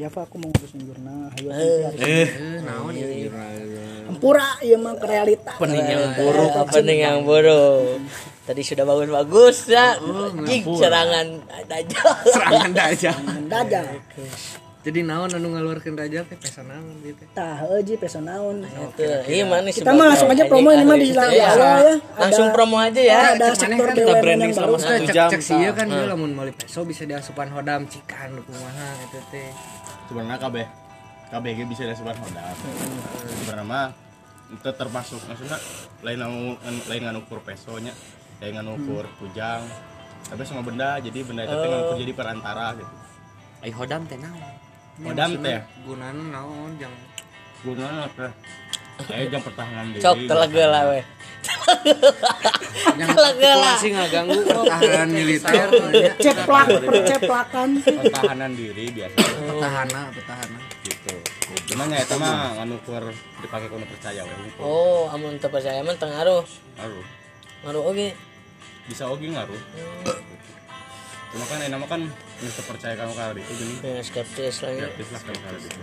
ya Pak aku mau ngurusin jurnal. Ayo Eh, Eh, naon ya Ampura iya mah ke realita. Pening yang buruk pening yang buruk. Tadi sudah bagus-bagus ya Anjing, serangan aja serangan aja dajal jadi naon anu ngaluarkeun raja teh? Pesa naon gitu tah euji pesonaun Tuh, iya mana sih Kita mah langsung aja promo ini mah di Iya, awal ya. langsung promo aja ya. Ada sektor kita yang branding baru selama satu cek jam cek sih ya kan dia lamun meuli peso bisa diasupan hodam cikan kumaha eta teh. Sebenarnya kabeh kabeh ge bisa disebut hodam. Sebenarnya mah itu termasuk maksudnya lain anu lain ngukur pesonya lain ngukur kujang tapi semua benda jadi benda itu teh ngukur jadi perantara gitu. Ay hodam teh hodam teh? gunana naon jang gunanya teh kayak jam pertahanan diri. Cok telega lah weh. Yang Telega lah. sih ngaganggu pertahanan militer. Ceplak perceplakan pertahanan diri biasa. Petahana petahana gitu. Gimana ya itu mah ngukur dipakai kono percaya we ngukur oh amun teu percaya mah teu ngaruh ngaruh. Ngaruh oge. Bisa oge ngaruh. Cuma kan enak kan nggak percaya kamu kali. Itu gini Ya, skeptis lagi gratis lah kamu kali. Itu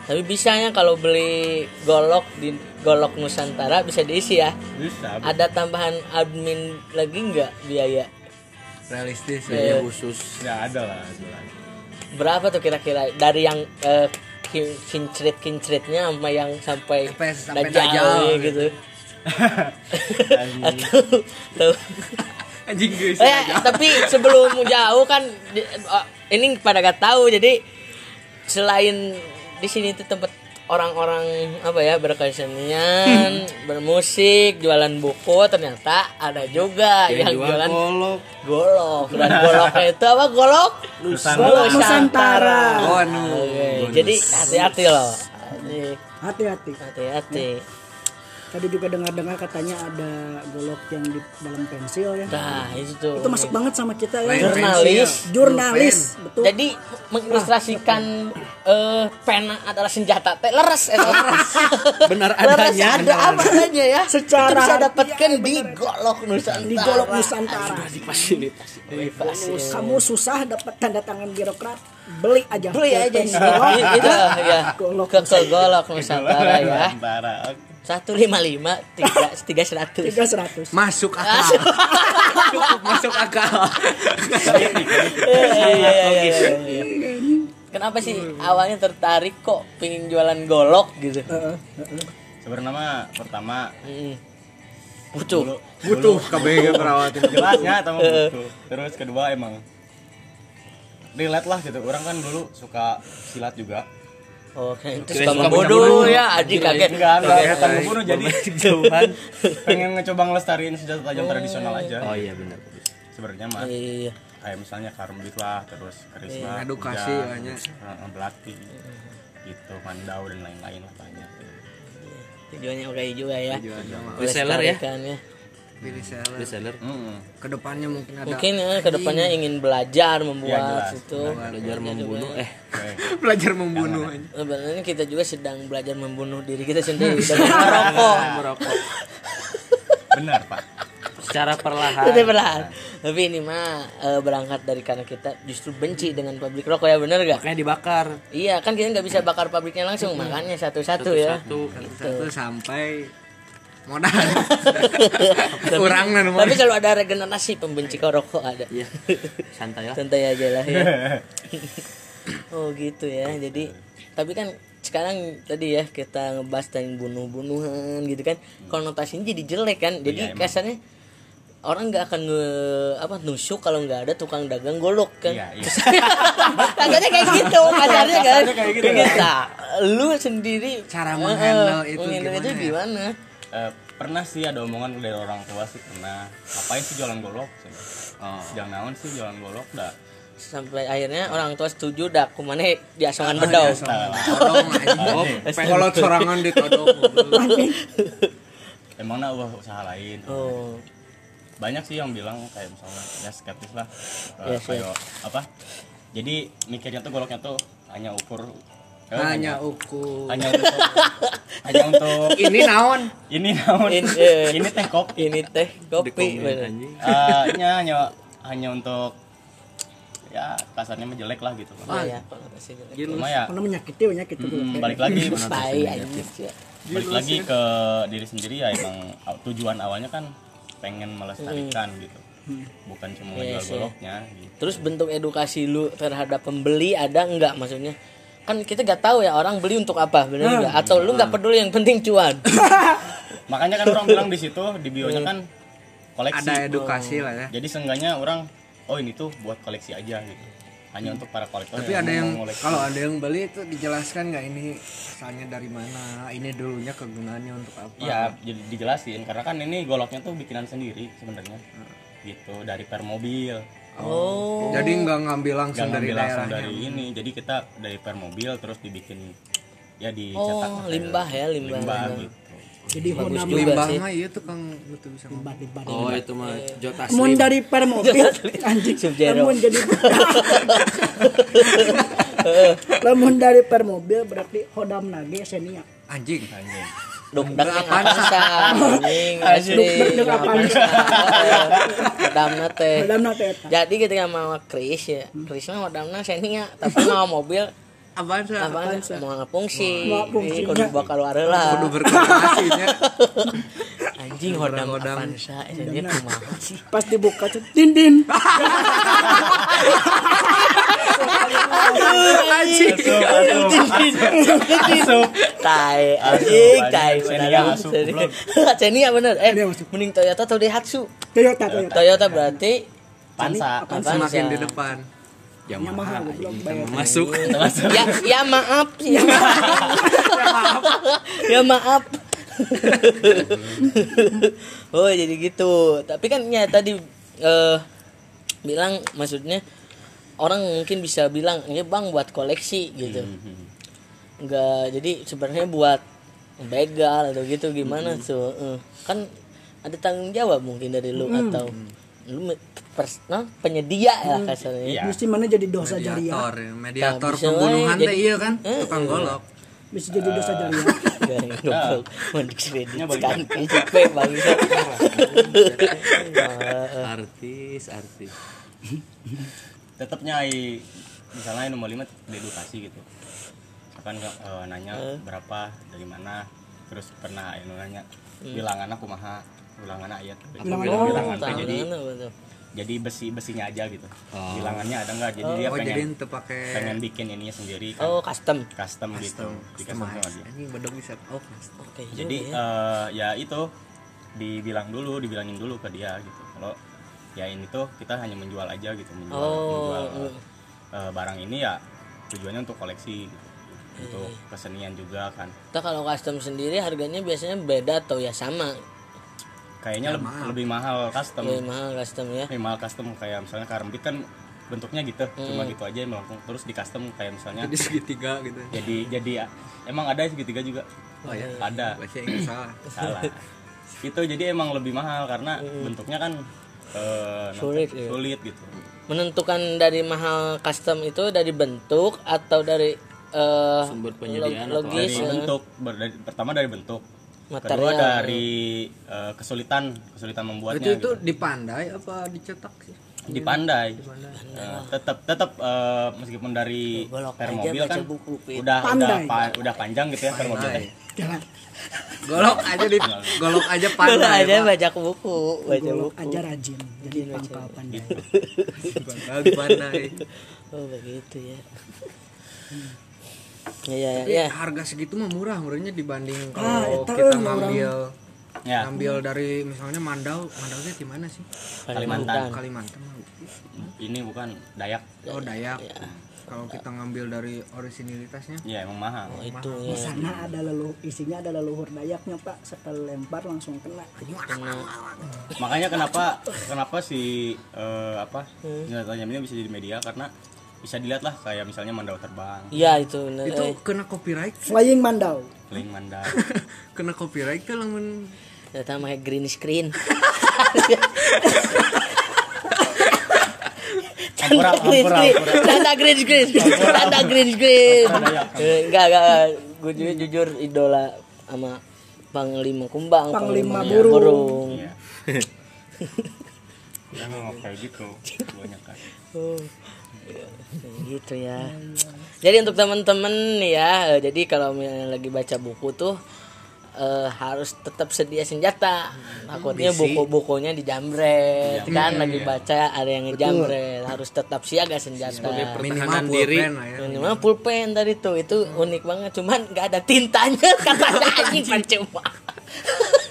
tapi bisanya kalau beli golok di golok Nusantara bisa diisi ya. Bisa. Ada tambahan admin lagi nggak biaya? Realistis Iya. ya khusus. Ya ada lah ada lah. berapa tuh kira-kira? Dari yang eh, kin- kincrit kincritnya sama yang sampai Sampai- sampai dajal dajal, gitu. Anjing. atau tuh anjing geus eh, tapi sebelum jauh kan di- oh, ini pada gak tahu jadi selain di sini tuh tempat orang-orang apa ya berkesenian bermusik jualan buku ternyata ada juga yang, jualan golok. golok. Dan goloknya itu apa golok? Nusantara. Nusantara. Oh anu Oke, jadi hati-hati loh. Hati-hati. Hati-hati tadi juga dengar-dengar katanya ada golok yang di dalam pensil ya. Nah itu tuh. Itu masuk banget sama kita ya. Jurnalis. jurnalis betul. Jadi mengilustrasikan eh pena adalah senjata. Teh leres eta benar leres adanya ada apa saja ya? Secara itu bisa dapatkan iya, di golok nusantara. Di golok Nusantara. Difasilitasi Fasil. kamu susah dapat tanda tangan birokrat beli aja beli aja. itu ya. Golok ke ke golok nusantara ya. Nusantara oke. Satu lima lima tiga tiga seratus. Tiga seratus. Masuk akal. Cukup masuk akal. Iya, iya, iya. Kenapa sih awalnya tertarik kok pengen jualan golok gitu? sebenarnya mah pertama. Butuh. dulu butuh KBG perawatin jelasnya sama butuh terus kedua emang relate lah gitu. Orang kan dulu suka silat juga Oke, itu suka suka membunuh membunuh. ya, Aji kaget. enggak enggak Kaget. bukan membunuh jadi pengen ngecoba ngelestariin senjata tajam tradisional aja oh iya benar sebenarnya mah Iya. kayak misalnya karambit lah terus karisma Edukasi banyak. terus, eh, belati gitu mandau dan lain-lain lah banyak Tujuannya oke juga ya. Reseller ya? Melestarikan ya. pilih seller. Reseller ke depannya mungkin ada Mungkin ya ke depannya ingin belajar Ya, membuat jelas. itu. belajar membunuh eh. Belajar membunuh Sebenarnya kita juga sedang belajar membunuh diri kita sendiri. Dengan merokok. benar pak. Secara perlahan. Itu perlahan. Tapi ini mah eh, berangkat dari karena kita justru benci dengan pabrik rokok ya bener gak? makanya dibakar. Iya kan kita nggak bisa bakar pabriknya langsung. Makanya satu-satu ya. satu sampai modal kurang dan Tapi kalau ada regenerasi pembenci rokok ada. Iya. santai lah Santai aja lah ya. oh gitu ya. Jadi tapi kan sekarang tadi ya kita ngebahas tentang bunuh-bunuhan gitu kan konotasinya jadi jelek kan. Jadi emang. kasarnya orang nggak akan nge, apa nusuk kalau nggak ada tukang dagang golok kan. Iya, iya. Kasarnya kayak gitu, kasarnya kan. Kayak gitu. Nah, lu sendiri Cara eh, menghandle eh, itu menghandle itu gimana ya? Eh, pernah sih ada omongan dari orang tua sih pernah. Ngapain sih jualan golok? Oh. jangan naon sih jualan golok dah. Sampai akhirnya orang tua setuju dah. Kumane di asongan bedau. todong aja kolot sorangan di todong emang nah ulah usaha lain? Oh. Banyak sih yang bilang kayak misalnya ya skeptis lah. Eh, Iya, kayak apa? Jadi mikirnya tuh goloknya tuh hanya ukur hanya ukur. Hanya untuk hanya untuk. Ini naon? Ini naon? In- eh. ini teh kopi. Ini teh kopi nya hanya hanya untuk ya kasarnya mah jelek lah gitu. Oh ya, konotasi jelek. cuma ya. karena menyakiti banyak itu mm, balik lagi balik lagi ke diri sendiri ya emang tujuan awalnya kan pengen melestarikan gitu. Bukan cuma Iya ngejual sih. goloknya gitu. Terus bentuk edukasi lu terhadap pembeli ada enggak maksudnya? Kan kita gak tahu ya orang beli untuk apa, benar enggak? Atau lu nggak peduli yang penting cuan. makanya kan orang bilang di situ di bionya kan koleksi. Ada edukasi lah ya. Jadi seenggaknya orang oh ini tuh buat koleksi aja gitu. Hanya untuk para kolektor tapi ada yang kalau ada yang beli itu dijelaskan nggak ini asalnya dari mana ini dulunya kegunaannya untuk apa? Iya, jadi dijelasin karena kan ini goloknya tuh bikinan sendiri sebenarnya. Gitu, dari per mobil. Oh. jadi nggak ngambil langsung Nggak dari ngambil langsung daerahnya dari ini. Jadi kita dari per mobil terus dibikin ya dicetak Oh, limbah ya, limbah. limbah limbah. gitu. jadi Bagus hodam juga limbah sih. mah iya tuh kang betul bisa limbah limbah Oh itu mah Jota Mun dari per mobil anjing Sub-Zero. lamun jadi lamun dari per mobil berarti hodam nage senia anjing Anjing. Dukdak Avanza, anjing. Dukdak Avanza. Damna teh. Jadi ketika mau Chris ya, Chris mah wadamna seninya, tapi mau mobil sih apa mau fungsi, Mau fungsi. kudu bakal keluar lah. kudu berkoordinasinya Anjing hodam Hodam. Avanza, ini kumaha sih? pas dibuka tuh din din Anjing, tai, anjing, tai. Xenia bener, eh, mending Toyota atau Daihatsu? Toyota berarti Pansa. Avanza. semakin di depan Yamaha goblok bayar. Masuk. Ya, ya maaf, ya maaf, ya maaf. oh jadi gitu. Tapi kan ya tadi eh bilang maksudnya orang mungkin bisa bilang ini bang buat koleksi gitu. Enggak, jadi sebenarnya buat begal atau gitu gimana tuh? Eh, kan ada tanggung jawab mungkin dari lu atau lu pers- nah, penyedia ya kasarnya. Iya. mesti mana jadi dosa jariah mediator ya. mediator Nah, pembunuhan teh jadi- iya kan Eh, tukang iya. golok bisa jadi dosa jariah goblok. Mendik Nya balik kan PCP bangsa. artis artis Tetap nyai misalnya nomor lima edukasi gitu. Akan eh, nanya berapa dari mana terus pernah nanya bilangan aku maha bilangan ayat Bilangan bilang bilangan teh jadi? Jadi besi besinya aja gitu bilangannya ada nggak jadi dia oh jadi pengen itu pakai pengen bikin ininya sendiri kan Oh, custom. custom, gitu dikasih sama dia anjing bedog bisa oh Oke. jadi juga ya. eh, ya itu dibilang dulu dibilangin dulu ke dia gitu kalau ya ini tuh kita hanya menjual aja gitu menjual, Oh, menjual iya. eh, barang ini ya tujuannya untuk koleksi gitu. untuk kesenian juga kan Kita kalau custom sendiri harganya biasanya beda atau ya sama. Kayaknya leb- lebih mahal custom. Lebih mahal custom ya. lebih mahal custom kayak misalnya karambit kan bentuknya gitu cuma gitu aja melengkung. Terus di custom kayak misalnya jadi segitiga gitu. jadi jadi emang ada segitiga juga? Oh ya ada. Bahasa Inggris salah. Salah. Itu jadi emang lebih mahal karena bentuknya kan eh, Sulit, iya. sulit gitu. Menentukan dari mahal custom itu dari bentuk atau dari eh, Sumber penyediaan log- atau logis dari ya. bentuk ber- dari- pertama dari bentuk kedua Material. dari eh, kesulitan kesulitan membuatnya itu itu gitu. dipandai apa dicetak sih dipandai Eh, tetap tetap eh, meskipun dari Golok per mobil kan buku, udah udah Pandai. pa- udah panjang gitu ya per mobil Pandai. jalan golok aja di golok aja pandai aja Pak. baca buku, baca golok buku. aja rajin jadi pangkal pandai Pandai, pandai Oh begitu ya. Ya ya Tapi ya. harga segitu mah murah murahnya dibanding Ah, kalau eta kita ngambil ya. ngambil dari misalnya Mandau Mandaunya di mana sih? Kalimantan. Kalimantan. Mah. ini bukan Dayak. Oh Dayak. Kalau kita ngambil dari orisinilitasnya ya emang mahal. Oh, itu di ya. sana ada leluhur isinya ada leluhur dayaknya pak. Sekali lempar langsung kena. Makanya kenapa kenapa si eh, apa Hmm. ini bisa jadi media karena bisa dilihat lah kayak misalnya mandau terbang Iya itu. bener, itu eh. kena copyright flying mandau kling mandau kena copyright tuh lamun Ternyata pakai green screen. Ampura, green screen. Tanda green screen. Tanda green screen. Eh, Enggak enggak. Gue juga jujur idola sama Panglima Kumbang, Panglima Panglima Burung. Burung. Iya. Ya kayak gitu banyak kan. Gitu ya. Jadi untuk teman-teman ya eh, jadi kalau lagi baca buku tuh eh, harus tetap sedia senjata. Takutnya buku-bukunya dijamret kan? Lagi baca ada yang ngejamret harus tetap siaga senjata. Minimal diri. pulpen lah ya. Minimal pulpen tadi tuh itu unik banget. Cuman nggak ada tintanya katanya. Anjing percuma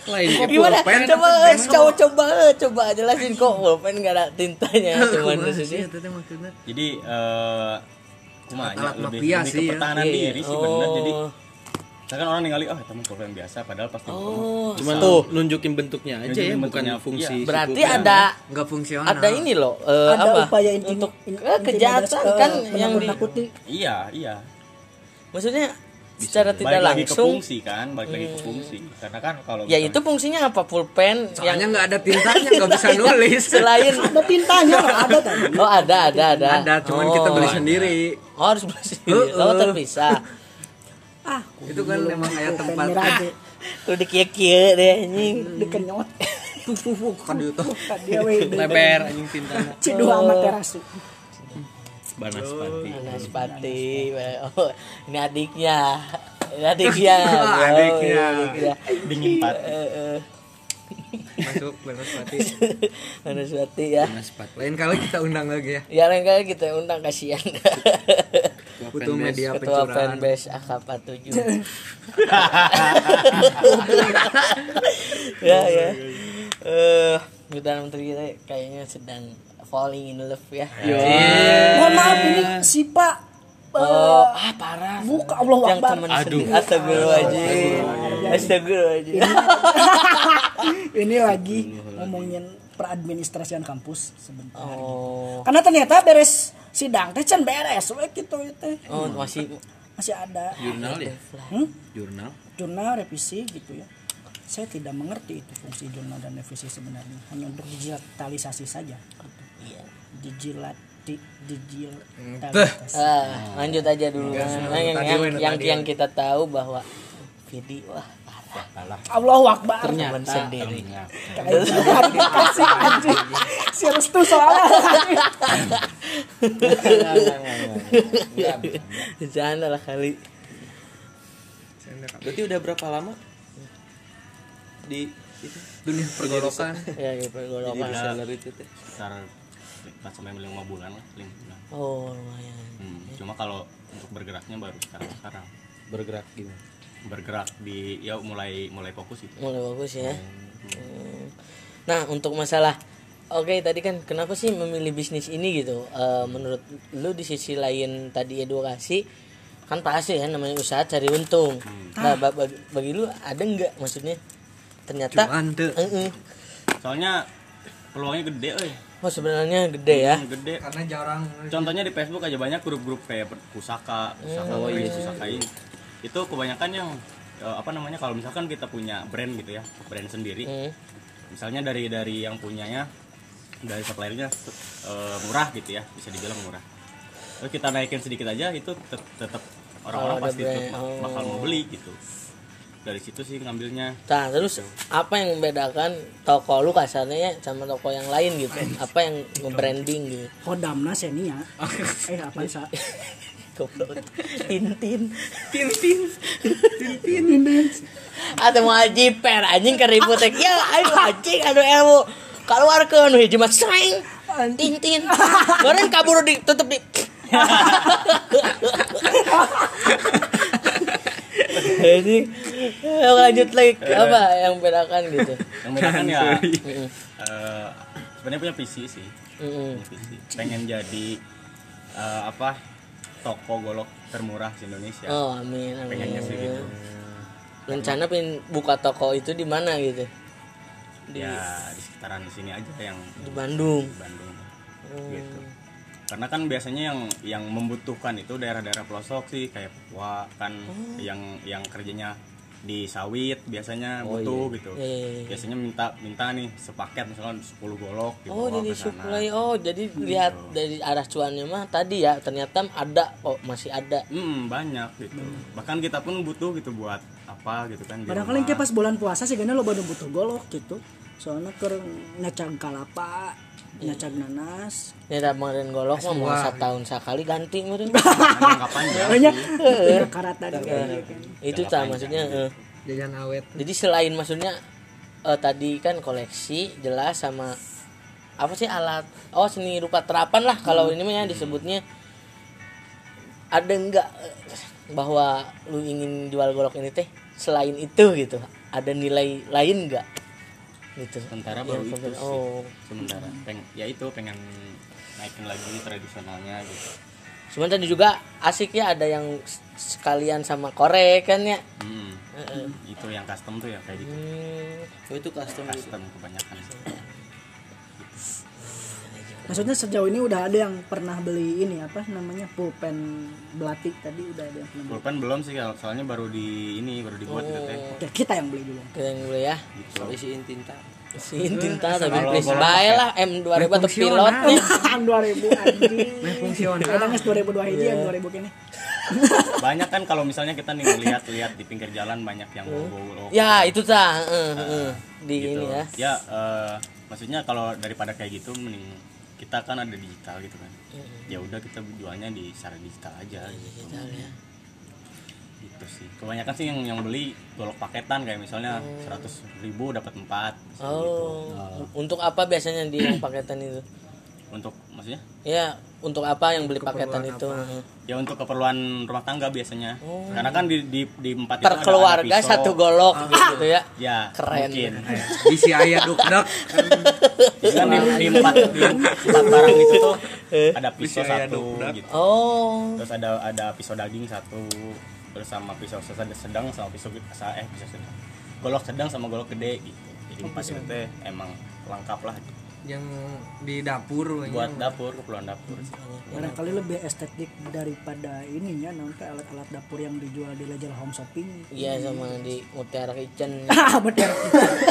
Lain gimana pulpen, coba coba coba coba jelasin kok pulpen nggak ada tintanya cuman khususnya Iya, maksudnya jadi eh kumanya Alat lebih, mafia lebih sih ke ya. pertahanan iya. diri sih bener jadi Oh. misalkan orang ningali oh teman pulpen biasa padahal pasti oh Cuma tuh nunjukin bentuknya aja Nunjukin ya, bukan bentuknya, fungsi. iya. si berarti pulpen. ada nggak fungsional ada ini loh eh, ada apa upaya inti untuk in- eh, kejahatan kan yang di menakut-nakuti. iya iya maksudnya secara balik tidak lagi ke langsung. fungsi kan balik lagi ke fungsi. Karena kan kalau ya misalnya- itu fungsinya apa? Pulpen yang soalnya nggak ada tintanya nggak bisa nulis. selain ada tintanya loh, ada tadi. oh ada ada ada. Ada cuman Oh, kita beli ada. sendiri. Oh harus beli sendiri. Oh terpisah. Ah itu kan emang kayak tempat mirage. udah kia-kia deh anjing. Dikenyot tuh tuh tuh kan itu kan lebar anjing tintanya. cidu amat terasu Banaspati. Naspati oh ini adiknya. Ini adiknya. Bro. Adiknya. adiknya. Dingin pat Eh, eh. masuk Banaspati. Naspati ya. Banaspati. lain kali kita undang lagi ya. Ya lain kali kita undang kasihan. Butuh media ketua pencurahan. Fanbase AK47 ya ya. Eh Perdana Menteri kita kayaknya sedang falling in love ya. Mohon maaf ini si pak oh ah parah. Buka Allah yang Akbar. teman sendiri. Astagfirullahaladzim. Astagfirullahaladzim. Ini lagi ngomongin peradministrasian kampus sebentar oh. Karena ternyata beres sidang teh can beres we gitu itu oh masih masih ada. Jurnal ya? Hmm? Jurnal. jurnal revisi gitu ya. Saya tidak mengerti itu fungsi jurnal dan revisi sebenarnya. Hanya untuk digitalisasi saja. gitu. Iya. Digilati digitalisasi ah, lanjut aja dulu. Nah, yang, yang, yang, tadi yang kita tahu bahwa video wah parah Allahu Akbar. Teman sendiri. Kayak dikasih anjing. Si restu soalnya Jangan lah kali. Berarti udah berapa lama? Di itu? Dunia pergolokan ya ya di pergolakan reseller itu teh? sekitar 4 sampai 5 bulan lah 5 bulan. Oh lumayan. Hmm, cuma kalau untuk bergeraknya baru sekarang sekarang. Bergerak gimana? bergerak di ya mulai mulai fokus itu mulai bagus ya. Hmm. nah untuk masalah oke tadi kan kenapa sih memilih bisnis ini gitu? Eh, menurut lu di sisi lain tadi edukasi kan pasti ya namanya usaha cari untung. Nah ba- bagi, bagi lu ada nggak maksudnya? Ternyata cuman tuh Eh, eh. soalnya peluangnya gede euy oh sebenarnya gede ya Hmm, gede karena jarang contohnya di Facebook aja banyak grup-grup kayak pusaka pusaka oh, iya. pusaka ini itu kebanyakan yang eh, apa namanya kalau misalkan kita punya brand gitu ya brand sendiri Hmm. misalnya dari dari yang punyanya dari suppliernya eh, murah gitu ya bisa dibilang murah Terus kita naikin sedikit aja itu tet- tetap orang-orang Oh, pasti brand. tetap Oh. bakal mau beli gitu dari situ sih ngambilnya Nah terus apa yang membedakan toko lu kasarnya ya sama toko yang lain gitu? Apa yang nge-branding gitu? kodamna senia eh apa sa Goblok. Tintin. tintin tintin Atau mau jiper anjing keribut. Ya aduh anjing aduh ilmu. Keluarkeun hiji mah sering. Tintin. Kemarin kabur ditutup di Jadi lanjut lagi apa yang bedakan gitu? yang bedakan ya eh, sebenarnya punya visi sih Mm-mm. punya visi pengen jadi eh, apa toko golok termurah di Indonesia Oh amin amin. pengennya sih gitu Rencana pengen buka toko itu di mana gitu? Di, ya di sekitaran sini aja yang di Bandung. di Bandung gitu karena kan biasanya yang yang membutuhkan itu daerah-daerah pelosok sih kayak Papua kan yang yang kerjanya di sawit biasanya butuh gitu Iya, iya, iya. biasanya minta minta nih sepaket misalnya 10 golok gitu Oh jadi supply oh jadi lihat dari arah cuannya mah tadi ya ternyata ada oh masih ada Hmm, banyak gitu. Bahkan kita pun butuh gitu buat apa gitu kan. Barangkali kayak pas bulan puasa sih karena lo baru butuh golok gitu. Soalnya ke ngecang kalapa nyacag nanas. Ya da meureun golok mah mau setahun sekali ganti meureun. jangka panjang banyak karatan Itu tak maksudnya eh. jajan awet. Jadi selain maksudnya eh, tadi kan koleksi jelas sama apa sih alat? Oh seni rupa terapan lah kalau ini mah ya disebutnya. Ada enggak eh, bahwa lu ingin jual golok ini teh? Selain itu gitu ada nilai lain enggak gitu sementara baru Ya, itu sementara- sih oh. sementara. Peng ya itu pengen naikin lagi tradisionalnya gitu. Cuman tadi juga asik ya ada yang sekalian sama korek kan ya? Hmm. itu yang custom tuh ya kayak gitu. Hmm, Oh, itu custom gitu. custom kebanyakan maksudnya sejauh ini udah ada yang pernah beli ini apa namanya pulpen belatik tadi udah ada yang pernah beli. Pulpen belum sih soalnya baru di ini baru dibuat gitu teh. Oke, kita yang beli dulu. Keren dulu ya. Gitu. Isiin tinta Siin tinta tapi Kalau please bae lah M2000 atau fungsional. pilotnya. Ang 2000 anjing fungsional kadang geus 2002 hiji yang 2000 kene banyak kan kalau misalnya kita nih ngeliat lihat di pinggir jalan banyak yang bawa ya itu tah. Eh, eh, di gitu. ini ya. Ya eh, maksudnya kalau daripada kayak gitu mending kita kan ada digital gitu kan. Ya udah kita jualnya di secara digital aja. Gitu. ya. gitu sih. Kebanyakan sih yang yang beli golok paketan kayak misalnya seratus ribu dapat empat oh. Untuk apa biasanya di yang paketan itu? Untuk maksudnya? Ya untuk apa yang beli paketan itu? ya untuk keperluan rumah tangga biasanya. Karena kan di di di empat itu per ada- ada pisau. satu golok gitu ya. Ya Keren. mungkin. Isi ayah dukdek kan di, di empat di empat barang itu tuh ada pisau satu gitu. Oh. Terus ada ada pisau daging satu terus sama pisau sedang sedang sama pisau eh pisau sedang. Golok sedang sama golok gede gitu. Jadi empat itu teh emang lengkap lah gitu. Yang di dapur buat dapur keperluan dapur barangkali lebih estetik daripada ininya nanti alat-alat dapur yang dijual di Legend Home Shopping. Iya sama di Mutiara Kitchen. Ah betul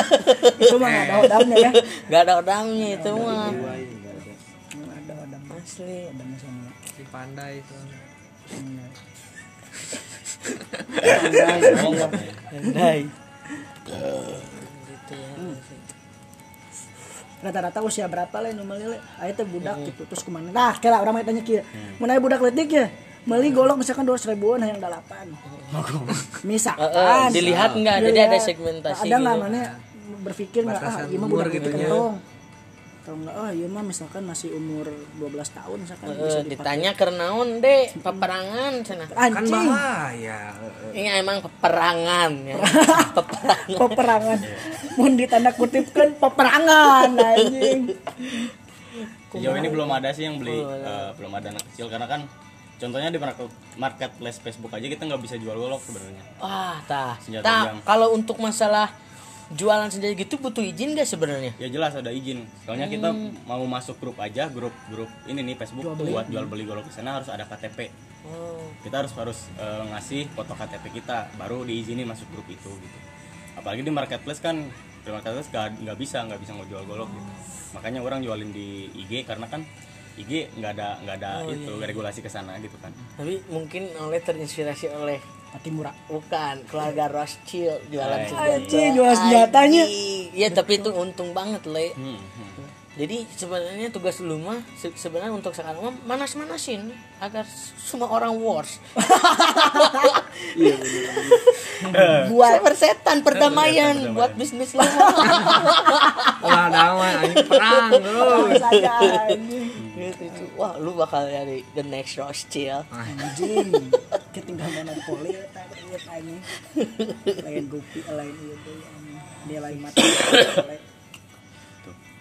itu mah nggak ada odamnya ya. Gak ada odangnya itu mah. Nggak ada odam asli odamnya sama si pandai itu. Andai. gitu ya rata-rata usia berapa lah nu meuli le? Aya teh budak gitu terus ke mana? Nah kira orang tanya kieu mun aya budak letik ya? Meuli golok misalkan 200 ribuan yang delapan. Misalkan. Eh, eh, dilihat nggak? Jadi ada segmentasi ada nggak gitu. mana berpikir nggak ah umur budak gitu kentong atau enggak oh iya mah misalkan masih umur 12 tahun misalkan Eh, bisa dipakai. ditanya kernaon deh peperangan cenah kan anjing bahaya ini emang peperangan ya. Peperangan. Peperangan. Mun ditanda kutip kan peperangan anjing. Sejauh ini belum ada sih yang beli eh, belum ada anak kecil. Karena kan contohnya di market marketplace Facebook aja kita nggak bisa jual golok sebenarnya. Wah tah. Senjata tah tajam. kalau untuk masalah jualan senjata gitu butuh izin gak sebenarnya? Ya jelas ada izin. Soalnya kita mau masuk grup aja grup grup ini nih Facebook buat jual beli golok di sana harus ada KTP oh. Kita harus harus eh, ngasih foto KTP kita baru diizinin masuk grup itu gitu. Apalagi di marketplace kan di marketplace nggak nggak bisa nggak bisa ngejual golok gitu. Makanya orang jualin di IG karena kan IG nggak ada nggak ada itu regulasi ke sana gitu kan. Tapi mungkin oleh terinspirasi oleh Pati murah. Bukan keluarga Rothschild jualan Ay. senjata. Anjing, jual senjatanya. Iya tapi itu untung banget le. Hmm, hmm. jadi sebenarnya tugas lu mah se- sebenarnya untuk sekarang mah manas-manasin agar semua orang wars buat persetan perdamaian buat bisnis lu lah damai anjing perang anjing gitu itu. wah lu bakal jadi the next Rothschild anjing. Ketinggalan monopoli ieu anjing lain gupi lain anjing. dia lain mata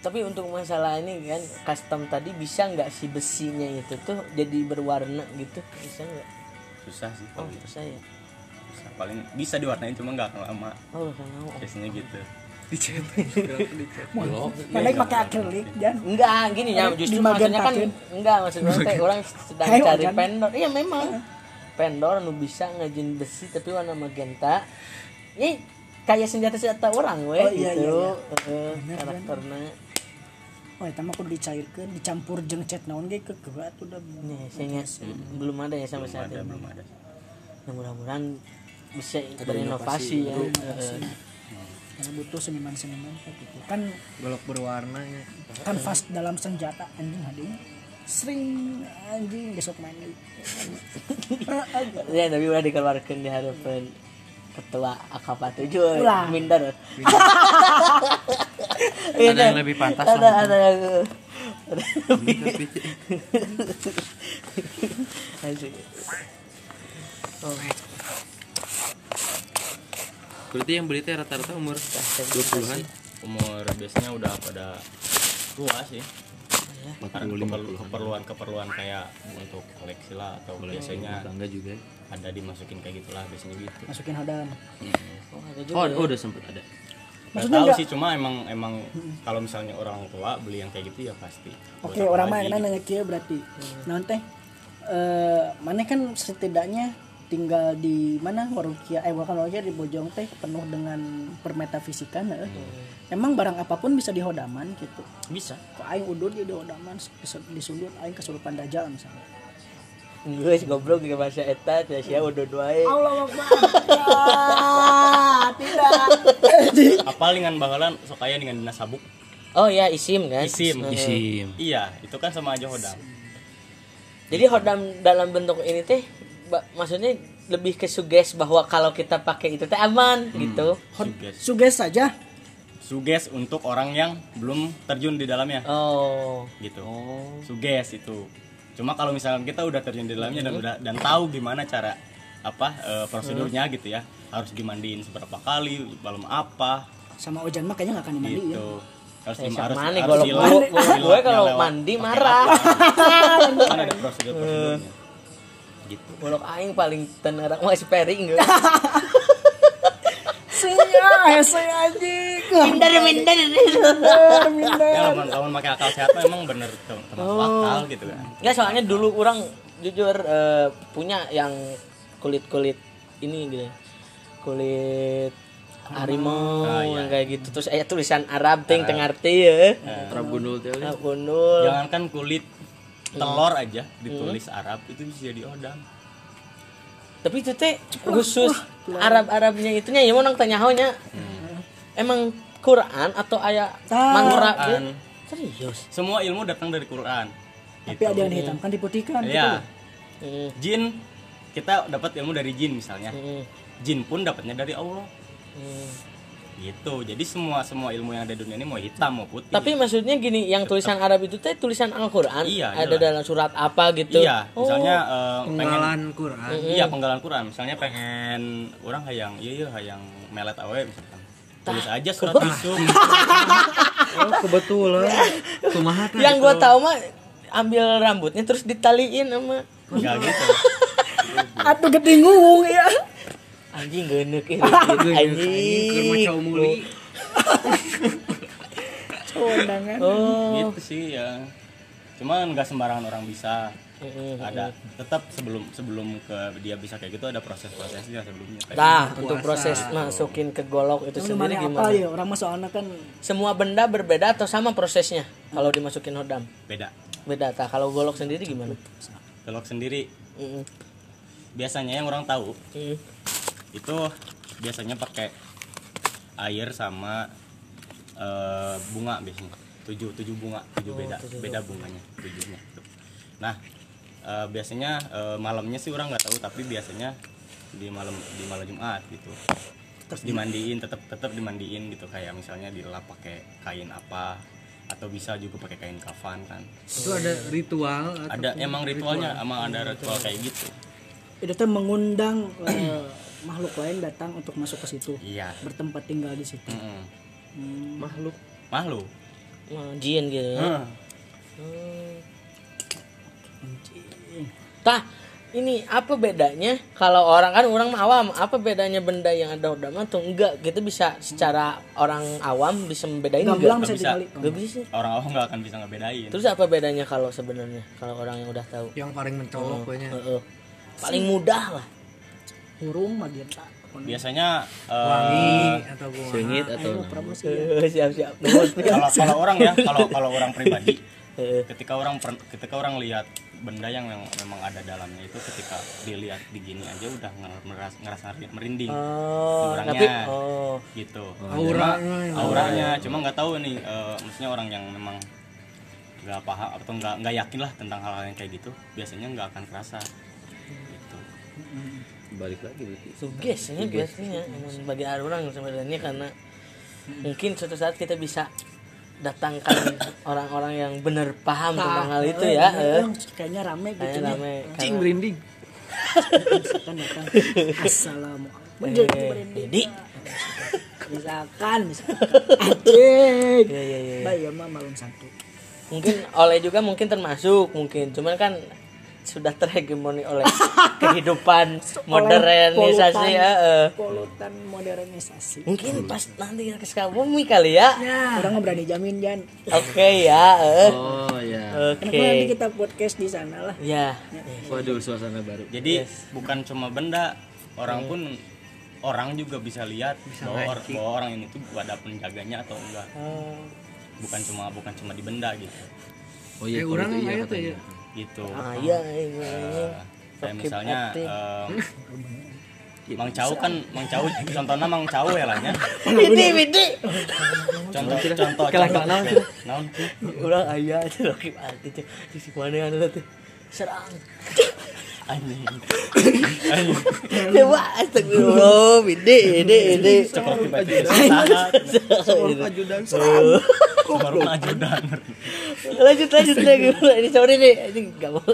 tapi untuk masalah ini kan custom tadi bisa nggak si besinya itu tuh jadi berwarna gitu? Bisa nggak? Susah sih oh kalau gitu. bisa ya? Susah. paling bisa diwarnain cuma nggak akan lama. Oh kan mau. Biasanya gitu dicet dicet mana pakai akrilik dan Enggak, gini ya, Di justru maksudnya kan enggak maksudnya teh orang sedang Ayo, cari kan? vendor. Iya memang. Vendor nu bisa ngajin besi tapi warna magenta. Ini kayak senjata-senjata orang we Oh, iya, gitu. iya, Heeh, karakternya. oh eta mah kudu dicairkeun dicampur jeung cat naon ge kegeua tuh udah Nih, saya belum ada ya sampai belum saat ada ini. belum ada Nah, mudah-mudahan bisa berinovasi ya. Karena butuh seniman-seniman kayak gitu. Kan golok berwarna ya. kan fast dalam senjata anjing hading. Sering anjing besok main. Ya tapi udah dikeluarkan di hadapan ketua akapa tujuh Ulah. minder. Ada yang lebih pantas ada ada yang lebih. Berarti yang beli teh rata-rata umur 20-an. umur biasanya udah pada tua sih karena keperlu- keperluan-keperluan kayak untuk koleksi lah atau biasanya Bangga juga. ada dimasukin kayak gitulah biasanya gitu masukin hadam oh, ada juga Oh, ya. oh udah sempet ada. Nggak Maksudnya tahu sih cuma emang emang kalau misalnya orang tua beli yang kayak gitu ya pasti oke apa orang mah gitu. nanya kia berarti nah teh eh mana kan setidaknya tinggal di mana warung kia eh bukan warung kia di Bojong teh penuh dengan permetafisikan eh. emang barang apa pun bisa dihodaman gitu. Bisa. Kok aing udud di hodaman dis- disundut aing kesurupan dajal misalnya. Guys, goblok juga bahasa eta teh sia udah dua Allah Akbar. Ya, tidak. Apa dengan bakalan sok kaya dengan dinas sabuk. Oh ya isim kan? isim. Heeh. Isim. iya itu kan sama aja hodam. Jadi hodam dalam bentuk ini teh maksudnya lebih ke suges bahwa kalau kita pakai itu teh aman gitu. suges. Suges saja. Suges untuk orang yang belum terjun di dalamnya. Oh. gitu. Suges itu. Cuma kalau misalkan kita udah terjun di dalamnya dan udah dan tahu gimana cara apa eh, prosedurnya gitu ya. Harus dimandiin seberapa kali malam apa. Sama Ojan mah kayaknya gak akan dimandi ya gitu. Harus Eh, harus nih harus gue, gue kalau mandi marah. kan ada prosedur prosedurnya gitu Golok aing paling tenerak mah si pering gitu. Sia, hese anjing. Minder minder. ya lamun lamun pakai akal sehat emang bener tem- termasuk akal gitu kan Enggak soalnya dulu orang jujur eh, punya yang kulit-kulit ini gitu. Kulit harimau Ah, iya. yang kayak gitu terus ayat tulisan Arab ting teu ngarti ya. Arab gundul teh. Arab gundul. jangankan kulit telur aja ditulis Arab itu bisa jadi odam Tapi itu teh khusus Arab-Arabnya itunya ya mau nang tanya nya. Emang Quran atau ayat Quran. gitu? Serius. semua ilmu datang dari Quran Tapi ada yang dihitamkan diputihkan gitu. ya Hmm. jin kita dapat ilmu dari jin misalnya Hmm. jin pun dapatnya dari Allah Hmm. Gitu. Jadi semua semua ilmu yang ada di dunia ini mau hitam mau putih. Tapi maksudnya gini, yang tulisan Arab itu teh tulisan Al-Qur'an? Iya, ada dalam surat apa gitu. iya misalnya eh, pengen penggalan Quran. Iya penggalan Quran. Misalnya pengen orang hayang iya iya hayang melet awe misalkan. Tulis aja surat itu oh kebetulan. Kumaha teh Yang gua tahu mah ambil rambutnya terus ditaliin sama enggak gitu. Atuh ketinggung ya. anjing anjing keur maca anjing. umuli Undangan. Oh. gitu sih ya cuman nggak sembarangan orang bisa Heeh. ada tetap sebelum sebelum ke dia bisa kayak gitu ada proses-prosesnya sebelumnya Kayak Nah, untuk proses masukin ke golok itu Itu sendiri mana gimana? apa ya orang mah soalnya kan Semua benda berbeda atau sama prosesnya kalau dimasukin hodam? beda Beda. Tah, kalau golok sendiri gimana? telok sendiri Heeh. biasanya yang orang tahu Heeh. Itu biasanya pakai air sama eh, bunga biasanya. Tujuh tujuh bunga tujuh beda beda bunganya tujuhnya tuh. nah eh, biasanya eh, malamnya sih orang nggak tahu tapi biasanya di malam di malam Jumat gitu. Terus dimandiin tetap tetap dimandiin gitu. Kayak misalnya dilap pakai kain apa atau bisa juga pakai kain kafan kan. Itu ada ritual atau ada emang ritualnya emang ada ritual kayak gitu. Itu mengundang eh, makhluk lain datang untuk masuk ke situ, iya bertempat tinggal di situ. Mm-mm. Hmm. makhluk makhluk Wah, jin gitu. Heeh. Tah, ini apa bedanya kalau orang kan orang mah awam, apa bedanya benda yang ada hodam atau enggak? Kita bisa secara orang awam bisa membedain Gamblang enggak? bisa bisa. Enggak bisa. orang awam nggak akan bisa ngebedain Terus apa bedanya kalau sebenarnya kalau orang yang udah tahu? yang paling mencolok pokoknya Heeh. Paling mudah lah. Hurung tak. biasanya eh, wangi atau Sengit atau Ayo promosi ya. Siap-siap. kalau kalau orang ya kalau kalau orang pribadi Heeh. ketika orang per- ketika orang lihat benda yang memang, memang ada dalamnya itu ketika dilihat begini aja udah nger- meras- ngerasa merinding Oh, Orangnya. tapi oh. gitu Auranya, Cuma- auranya cuma nggak tahu nih eh, maksudnya orang yang memang nggak paham atau nggak nggak yakin lah tentang hal-hal yang kayak gitu biasanya nggak akan kerasa balik lagi berarti. Sugestinya biasanya bagi orang sebenarnya karena mungkin suatu saat kita bisa datangkan orang-orang yang benar paham tentang hal itu ya eh. kayaknya rame gitu Kayaknya ya. rame cing merinding. Misalkan datang. Assalamualaikum jadi misalkan misalkan. Anjing ya, ya, ya. Ya mah malum satu mungkin oleh juga mungkin termasuk mungkin. Cuman kan sudah terhegemoni oleh kehidupan modernisasi ya eh. polutan modernisasi. Mungkin pas nanti ke Sukabumi kali ya. Orang nggak berani jamin Jan. Oke ya eh. oh ya. Oke. Kenapa nanti kita podcast di sana lah? Ya. Waduh suasana baru. Jadi bukan cuma benda orang pun orang juga bisa lihat bahwa, or- bahwa orang ini tuh ada penjaganya atau enggak. Oh. bukan cuma bukan cuma di benda gitu. Oh iya kalau itu iya katanya gitu. Ah iya ini Eh, kayak Oke, misalnya eh, Mang Cau kan Mang Cau contohnya Mang Cau ya lah nya Widi Widi. Contoh contoh Kelak naon, naon ulah ayah itu lagi arti teh di mana anu teh serang anjing anjing dewa astagfirullah Widi cekrok tiba-tiba. Salah. ajudan baru ajudan. Lanjut lanjut lagi ini sorry nih ini gak mau.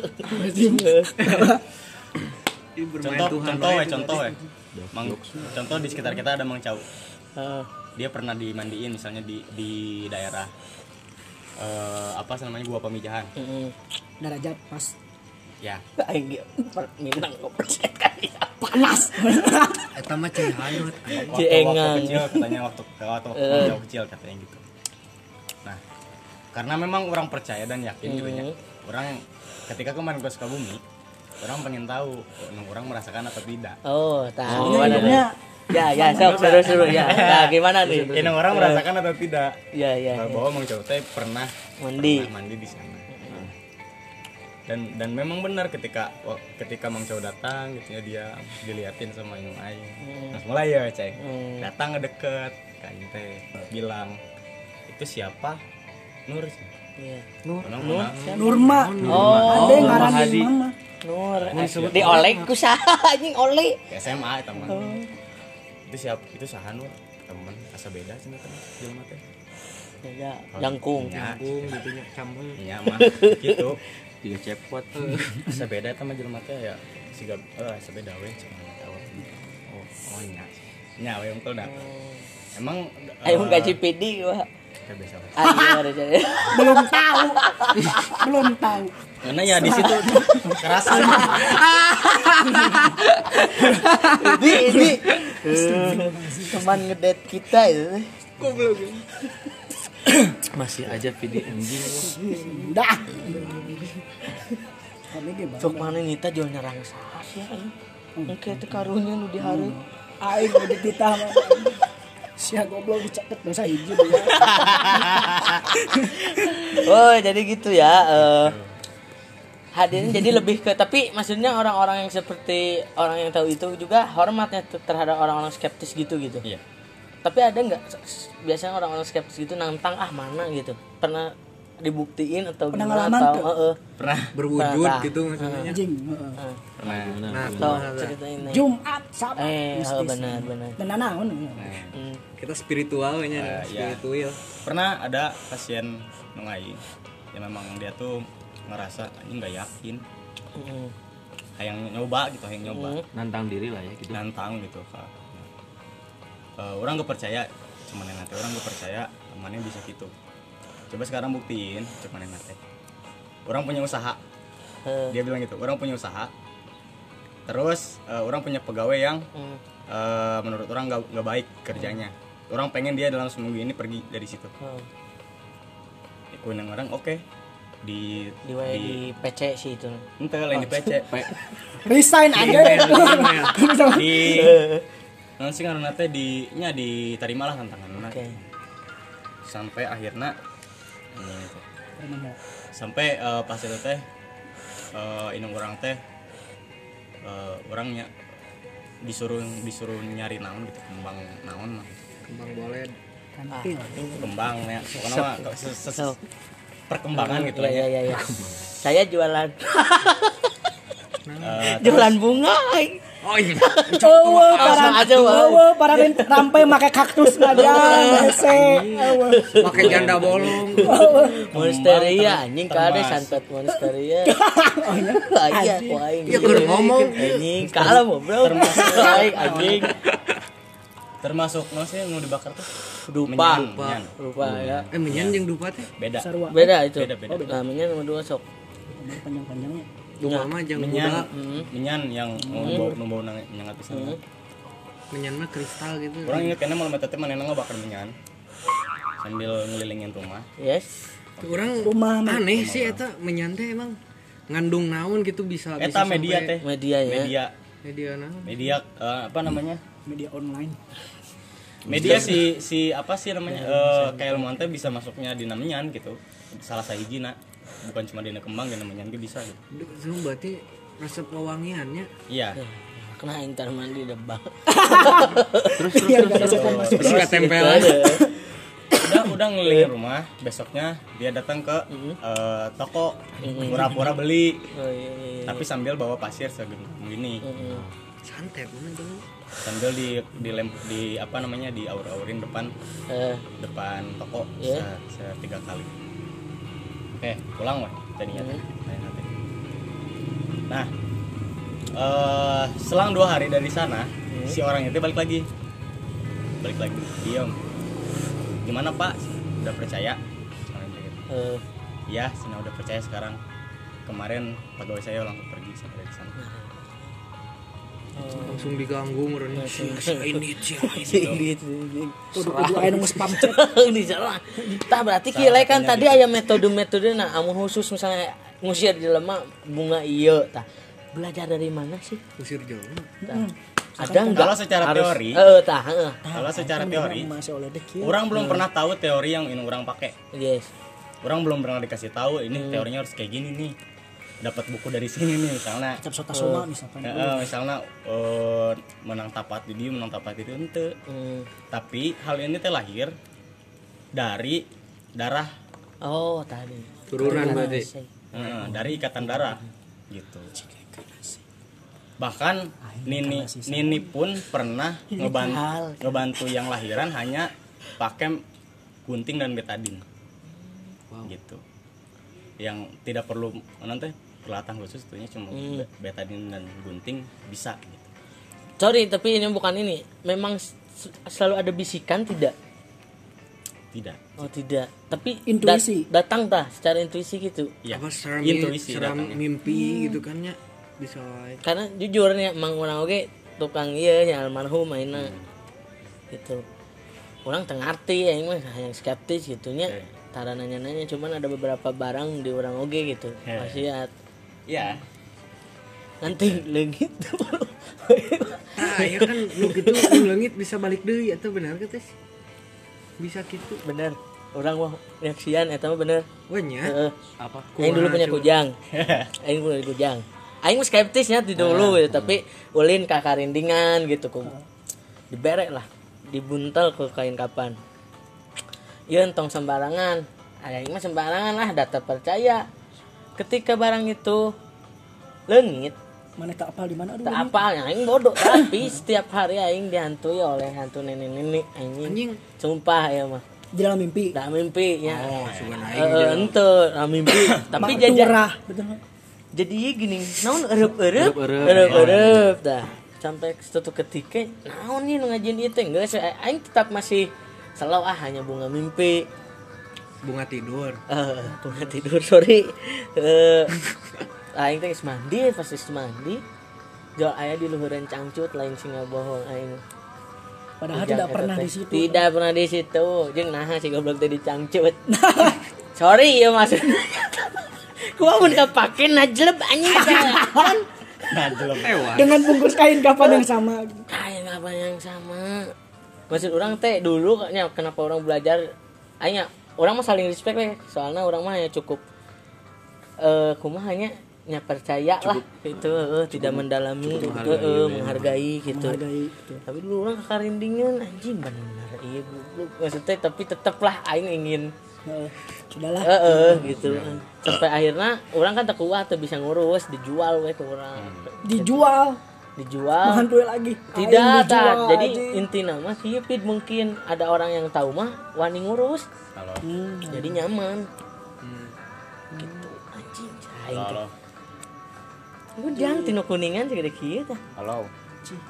Contoh contoh ya contoh ya. Mang contoh di sekitar kita ada Mang Cau. Ah, dia pernah dimandiin misalnya di di daerah eh, apa namanya gua pemijahan derajat pas ya. Aing ge minang persen kali panas. Eta mah cing hanyut waktu, waktu Ciengang. kecil katanya waktu waktu Eh. jauh kecil katanya gitu. Nah karena memang orang percaya dan yakin gitu ya. Hmm. orang ketika kemarin ke Sukabumi orang pengen tahu emang orang merasakan atau tidak. Oh tahu hidupnya nih. Ya ya sok seru seru. Ya nah gimana nih? Ini orang merasakan atau tidak? Ya ya ya. bahwa Mang teh pernah mandi. pernah mandi di sana dan dan memang benar ketika ketika Mang Cau datang gitu ya dia diliatin sama Inung Aing. Nah mulai ya ceng Hmm. datang ngedeket kan teh bilang itu siapa? Nur Iya. Nur? Nur? Nurma. Oh. Ada yang ngaran mama. Nur. Di oleh ku saha anjing oleh. SMA teman. Oh. itu siapa itu saha Nur. Teman asa beda sih teman jelema teh ya jangkung. nya gitu nya campur nya mah gitu tiga cepot asa beda teman jelema teh ya siga eh asa beda we cuma tahu. Oh oh nya. Nya we untul dah. Emang eh, ayo gaji PD wah ada jadi belum tahu. Belum tahu. Karena ya di situ? Kerasa. Ini ini. Teman ngedet kita itu masih aja video anjing. Dah. Cok mana nita jual nyerang sah ya oke itu karunya nu di hari. Aing udah ditah mah sia goblok dicatet dosa hiji dia oh jadi gitu ya eh. Hadirin jadi lebih ke tapi maksudnya orang-orang yang seperti orang yang tahu itu juga hormatnya terhadap orang-orang skeptis gitu gitu iya tapi ada nggak biasanya orang-orang skeptis gitu nantang ah mana gitu pernah dibuktiin atau Pernah gimana atau tuh? heeh pernah berwujud Pernah. gitu maksudnya anjing heeh. heeh. pernah nah Tuh, kumaha, Za? ceritain nih. Jumat Sabtu eh oh, mistis. benar benar dan naon Hmm. kita spiritualnya iya. spiritual pernah ada pasien nungai yang memang dia tuh ngerasa ini nggak yakin Hmm. kayak nyoba gitu kayak nyoba Hmm. nantang diri lah ya gitu nantang gitu Kak. Eh, orang gak percaya cuman yang nanti orang gak percaya temannya bisa gitu. Coba sekarang buktiin cuman yang nanti orang punya usaha. Eh, dia bilang gitu orang punya usaha. Terus eh, orang punya pegawai yang hmm. eh, menurut orang gak, nggak baik kerjanya. Orang pengen dia dalam seminggu ini pergi dari situ. Hmm. ikutin orang oke. Di di, di, di PC sih itu. Ente lain di PC. Resign aja di non sih karena teh di nya diterimalah tantangan. Oke. Sampai akhirnya sampai eh, pas itu teh eh ini orang teh eh, orangnya disuruh disuruh nyari naon gitu kembang naon mah. Kembang boled kantil kembang ya. Pokoknya se- perkembangan gitu lah ya. ya ya ya saya jualan. Eh, jualan bunga. Oh iya Oh, para aja, Wak. oh, para rampai make kaktus ngajan, hese. Pakai janda bolong Monsteria anjing kade santet monsteria. Oh iya. Iya, ya keur ngomong Anjing kalah bro. Aing anjing. termasuk no sih yang mau dibakar tuh Dupa. Menyan. Rupa ya. eh menyan jeung dupa teh beda. Beda itu. Beda, beda. Namanya nomor dua sok. Panjang-panjangnya. Dupa mah jeung menyan Hmm. menyan yang mau bau nu bau nang nyangat pisan menyan mah kristal gitu. Orang inget kayaknya malam teh mana ngebakar menyan sambil ngelilingin rumah. Yes. orang Rumah aneh sih eta menyan teh emang ngandung naon gitu bisa eta bisa media teh. Media ya. media. Media naon? Media eh, apa namanya? Media online. media si si apa sih namanya? Eh kayak ilmuwan teh bisa masuknya di menyan gitu. Salah sahijina bukan cuma di kembang di menyan ge bisa gitu. Duh, berarti resep pewangiannya? Iya. Kena intar mandi debak. Iya, enggak ada yang masuk. terus. ketempelan udah udah ngelilingin rumah. Besoknya dia datang ke eh, toko. Pura-pura beli. Oh iya iya. iya. tapi sambil bawa pasir segini santet mana itu? Sambil di di lem, di apa namanya di aur-aurin depan. Eh, depan toko. Iya. se, se- tiga kali eh pulang teh. Lain nanti. nah eh selang dua hari dari sana si orang itu balik lagi. Balik lagi. Diam. Gimana pak? Udah percaya? Eh, iya saya udah percaya sekarang. Kemarin pegawai saya langsung pergi sampai dari sana langsung diganggu meureun ini sih ini ini. Kudu aya nu spam chat. di sana. Tah berarti kira kan tadi aya metode-metode nah amun khusus misalnya ngusir di lemah bunga iya tah. Belajar dari mana sih? usir jauh Tah. Ada enggak? Kalau secara teori, Eh, tah, heeh. kalau secara teori dek ieu. orang belum pernah tahu teori yang ini orang pakai Yes. orang belum pernah dikasih tahu ini teorinya harus kayak gini nih dapat buku dari sini nih misalnya. Cap sota soma misalkan. Eh, eh, misalnya eh, menang tapat di dia menang tapat itu ente. Hmm. tapi hal ini teh lahir dari darah. Oh, tadi. turunan berarti. Eh, dari ikatan darah gitu. Bahkan Nini Nini pun pernah ngebantu ngebantu yang lahiran hanya pakai gunting dan betadin gitu. Yang tidak perlu nanti peralatan khusus tuhnya cuma Hmm. betadin dan gunting bisa gitu Sorry, tapi ini bukan ini. Memang selalu ada bisikan tidak? tidak Oh, tidak. Tapi Intuisi. dat- datang tah secara intuisi gitu. ya apa seram intuisi seram datangnya. mimpi gitu kan ya bisa karena jujur nih emang orang oke tukang iya nya almarhum mainnya gitu orang tengah arti ya mah yang skeptis gitunya Oke. tara nanya nanya cuman ada beberapa barang di orang oke gitu He. wasiat ya nanti lagi nah ya kan lu gitu lu langit bisa balik deui eta benar ka tes bisa gitu. Bener orang mah reaksian eta mah bener wanya Heeh. apa? Aing dulu punya kujang. Aing punya kujang. Aing mah skeptisnya di dulu gitu tapi ulin ke karindingan gitu ku diberek lah dibuntel ke kain kapan. Iya entong sembarangan. Aing mah sembarangan lah data percaya ketika barang itu lengit Mana tak apal di mana aduh. tak ini. apa Aing bodoh tapi setiap hari Aing dihantui oleh hantu nenek-nenek anjing anjing sumpah ya mah Di dalam mimpi. dah mimpi ya oh sugan Eh, aing eh, ente dah mimpi tapi turah, betul. jadi gini naon erep Erep-erep. erep erep dah sampai suatu ketika naon nih ngajin itu enggak saya aing tetap masih selalu ah hanya bunga mimpi bunga tidur. Eh bunga tidur sorry. Eh aing teh geus mandi pas geus mandi jual ayah di luhuran cangcut lain singa bohong aing. Padahal Ujang tidak pernah di situ. tidak pernah di situ. Jeung nah si goblok teh dicangcut sorry ya maksudnya Gua mun kapake najleb anjing? Lewat Dengan bungkus kain kapan yang sama. kayak apa yang sama? Maksud orang teh dulu kayaknya kenapa orang belajar? Hanya orang mah saling respect we soalnya orang mah ya cukup eh kumaha hanya nya percaya lah. Gitu eh, tidak mendalami menghargai, eh, eh, ya. menghargai gitu. Menghargai gitu. tapi dulu orang kekarindingan anjing bener iya maksudnya tapi tetaplah aing ingin sudahlah. Eh eh, gitu. Sampai akhirnya orang kan tak kuat tuh bisa ngurus dijual we ke orang. Dijual. Dijual. Menghantui lagi. Tidak tak. jadi anjing. inti nama sih mungkin. Ada orang yang tahu mah wani ngurus Halo. Hmm. jadi nyaman gitu anjing aing Halo. gue jangan tino kuningan sih gede kieu tah Halo.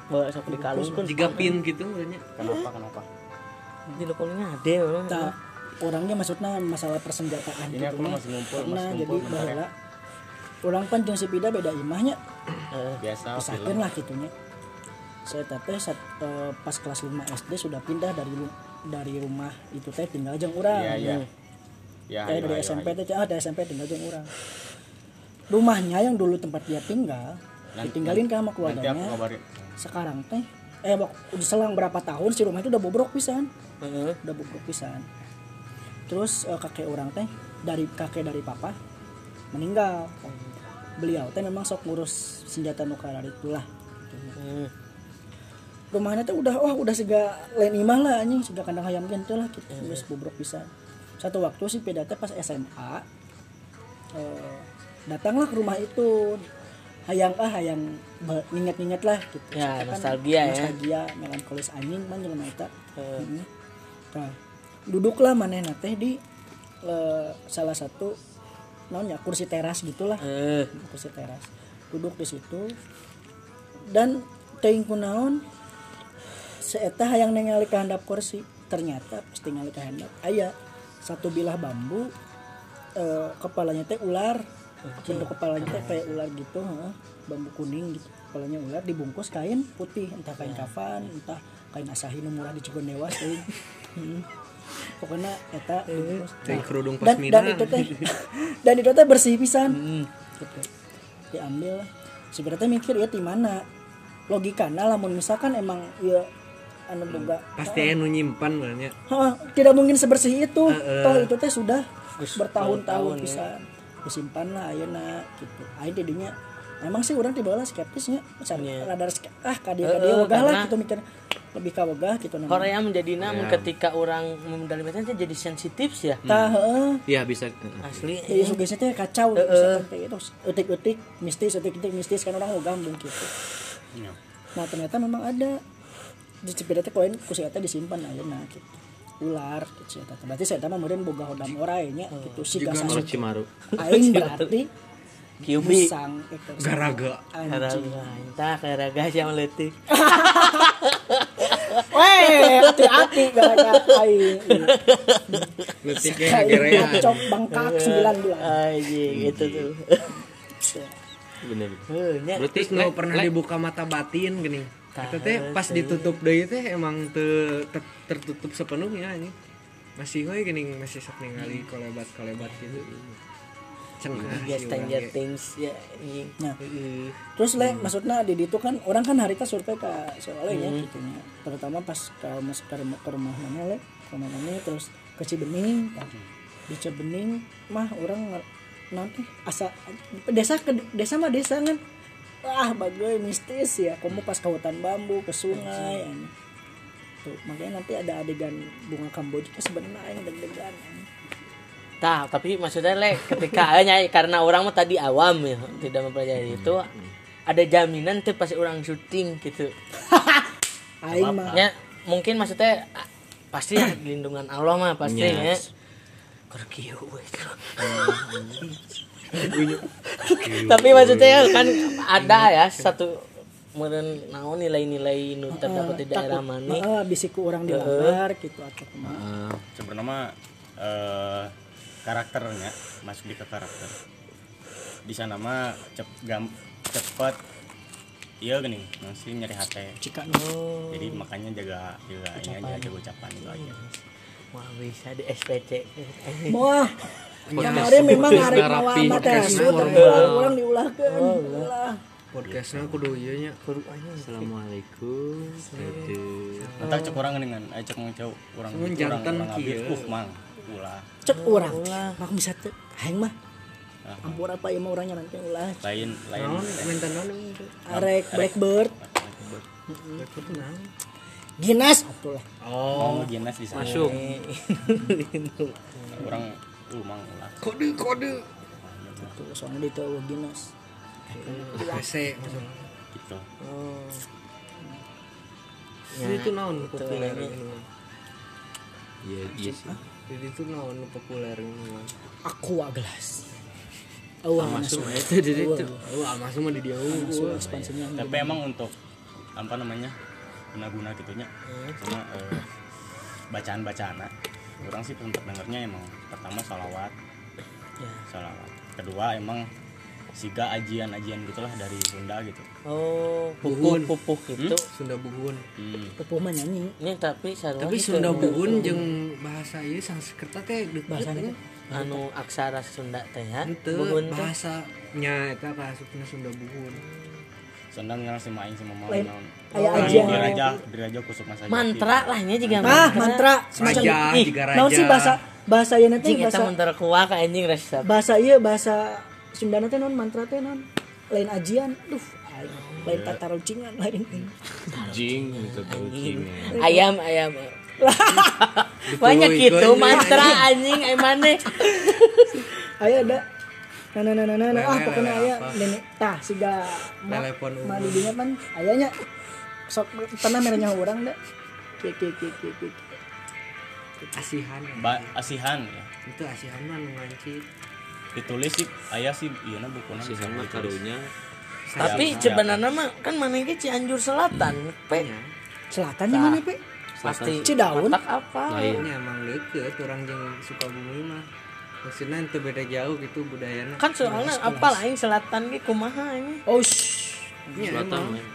bawa sok dikalungkeun jika pin gitu urangnya Kenapa? Kenapa? tino kuningan ade mah Nah, orangnya maksudnya masalah persenjataan Ini aku mah. masih ngumpul, masih jadi ya. baheula orang pan jeung si Pida beda imahnya Eh, Biasa film. lah gitunya saya teh saat eh, pas kelas 5 SD sudah pindah dari dari rumah itu teh tinggal jeung urang Iya, iya. Ya, ayo, dari ayo, SMP teh ah dari SMP tinggal jeung urang. Rumahnya yang dulu tempat dia tinggal Nanti- ditinggalin kan sama keluarganya. sekarang teh eh udah selang berapa tahun si rumah itu udah bobrok pisan. Heeh. udah bobrok pisan. Terus eh, kakek orang teh dari kakek dari papa meninggal. Beliau teh memang sok ngurus senjata nuklir itulah. Rumahnya teh udah wah udah sega lain imah lah anjing. Sega kandang ayam gitu lah gitu. Geus bobrok pisan satu waktu si peda pas SMA eh, datanglah ke rumah itu. Hayang ah hayang nginget-nginget lah gitu. Ya, Soalnya kan nostalgia ya. nostalgia melankolis anjing man jelema eta Heeh. nah duduklah manehna teh di eh, salah satu naonnya kursi teras gitulah Eh, kursi teras. Duduk di situ. Dan teuing kunaon seeta hayang ningali ke handap kursi ternyata pas ningali ke handap aya satu bilah bambu eh, kepalanya teh ular. Bentuk kepalanya teh kayak ular gitu heeh. bambu kuning gitu kepalanya ular dibungkus kain putih entah kain kafan entah kain asahi nu murah di Cigondewa teuing Heeh. pokoknya eta dibungkus. Kayak Nah, kerudung dan, dan itu teh dan itu teh bersih pisan. Gitu. Diambil. Sebenarnya mikir ya di mana? Logikanya lamun misalkan emang ya anu boga. Pasti anu nyimpan Hah, tidak mungkin sebersih itu. Heeh. toh itu teh sudah bertahun-tahun tahun-tahun, ya. pisan disimpan lah ayeuna gitu. Ayo jadinya emang sih orang tiba skeptisnya. Misalnya Iya. rada ske- ah kadia kadia wegah lah karena- gitu mikir. Lebih ka wegah gitu namanya. Korea menjadi namun ketika orang mendalamikan teh jadi sensitif sih ya. Tah heeh. Iya bisa. Asli. Jadi sugesti teh kacau misalkan kayak itu etik-etik mistis etik-etik mistis kan orang mau gambung gitu. Iya. Nah ternyata memang ada di Cipeda teh koin kusi eta disimpan ayeuna gitu. Ular gitu eta. Berarti saya mah meureun boga hodam orai nya gitu si Orang gasan Cimaru aing berarti Kyubi musang ekor garaga anjing. Karaga, entah karaga siapa letik. Weh, hati-hati gara-gara aing. cocok bangkak 9 bulan. Anjing itu tuh. bener Heuh, nya. berarti nggak pernah dibuka mata batin gini Eta teh pas ditutup deui teh emang te- te- tertutup sepenuhnya ini masih gue gini masih sok ningali kolebat kolebat gitu cenah Ya Stranger. Things ya anjing. Nah, terus le maksudnya di itu kan orang kan harita survei ke soalnya ya gitu nya. terutama pas ke mas ke rumah, ke rumah mana le ke rumah mana terus ke Cibening kan. di Cibening mah orang nanti asa desa ke desa mah desa kan wah bagai mistis ya kamu pas ke hutan bambu ke sungai anjing. tuh makanya nanti ada adegan bunga kamboja ke sebenarnya yang deg-degan. Tah, tapi maksudnya le ketika nya karena orang mah tadi awam ya, tidak mempelajari itu ada jaminan tuh pas orang syuting gitu. aing mah Ya mungkin maksudnya pasti ya lindungan Allah mah pasti ya. Kerkiu. Tapi maksudnya kan ada ya satu meureun naon nilai-nilai nu terdapat di daerah mana. Heeh, bisiku orang dilabar gitu atau kumaha. sebenarnya mah eh, karakternya masuk di ke karakter. Di sana mah cep gam cepet iya gini masih nyari hati Jika jadi makanya jaga jaga ini aja jaga ucapan itu aja. Wah bisa di SPC. Wah, kemarin memang arek rapi, mawa mah teh podcast asu formal. ulang diulahkeun. Ulah. podcastnya kudu ieu nya assalamualaikum. Gitu entah cek orang dengan eh cek ngecau orang Mun orang jantan orang kieu. uh mang ulah. Cek urang. Mak bisa teh aing mah. Ampun apa ya mau orangnya nanti ulah. Lain lain. Naon minta itu arek blackbird. Itu naon? Ginas oh. Ginas bisa masuk. Orang uh mang ulah kode kode. Gitu soalnya di tahu ginas AC maksudnya. Gitu. Oh. Jadi itu naon populer iya iya sih. jadi itu naon populer aqua gelas awal masuk itu jadi itu. Oh masuk mah di dia tapi emang untuk apa namanya guna-guna gitunya. Cuma eh, bacaan-bacaan orang sih tempat dengernya emang pertama salawat ya salawat kedua emang siga ajian-ajian gitulah dari Sunda gitu Oh, Buhun. pupuk pupuk itu. Sunda Buhun hmm. pepuh mah nyanyi Ini tapi tapi gitu. Sunda Buhun jeung bahasa ieu Sanskerta teh Bahasanya ya. anu aksara Sunda teh ya. Henteu Buhun bahasanya eta kasupna Sunda Buhun Sunda ngarang si maing si mama Lain. naon Aya Orang ajian. di raja di raja kusuk masa Mantra lah nya juga ah mantra. semacam ih tiga naon sih bahasa bahasa ieu nanti bahasa mantra kuah ka anjing resep. bahasa iya bahasa Sunda teh non mantra teh non lain ajian. Duh lain tata rucingan lain jing Ayam ayam. Banyak gitu mantra anjing ay maneh. aya ada nah nah nah nah nah, nah. ah pokoknya lele aya apa? nenek tah siga Telepon ma umum. didinya kan ayanya sok pernah merenya orang dah kieu kieu kieu asihan ba asihan ya itu asihan mah nu ngancit ditulis sih ayah sih iya na bukunya sama ditulis. karunya Tapi sebenarnya mah kan mana ge Cianjur Selatan. Pe. nya selatannya mana pe Pasti Cidaun. apa? lain nya emang deket orang jeung Sukabumi mah maksudnya itu beda jauh gitu budayana Kan soalnya apa lain selatan ge kumaha ini. oh shh. Nya selatan emang men.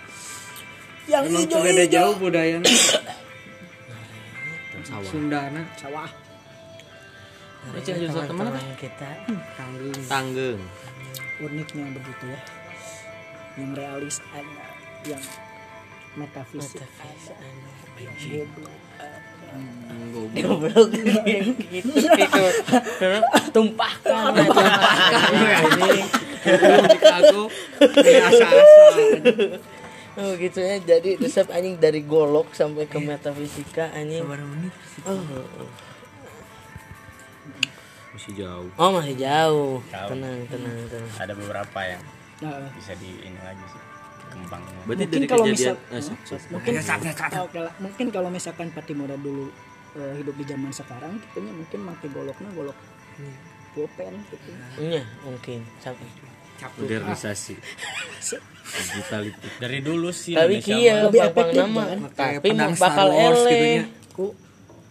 yang hijau beda jauh budayana sawah. Sundana sawah Ini Cianjur Selatan mana Teh? kita. tanggung. Tanggung. Uniknya begitu ya. Yang realis ada yang metafisik yang goblok Goblok gitu gitu. Tumpahkan tumpahkan ini. Chicago kayak asa-asa Oh gitu ya. Jadi resep anjing dari golok sampai ke metafisika anjing. sabar menit Oh, oh. masih jauh Oh masih jauh. Jauh. Tenang, tenang, tenang. ada beberapa yang nah, bisa di ini lagi sih kembangnya berarti mungkin dari kalau kejadian misal eh, mungkin Ya, lah. mungkin kalau misalkan Patimoda dulu eh, hidup di zaman sekarang kitanya mungkin pakai goloknya golok pulpen gitu Iya, mungkin. Sampai. modernisasi digitality dari dulu sih Tapi bang efektif, nama. kan? Tapi bakal gitu ele. ku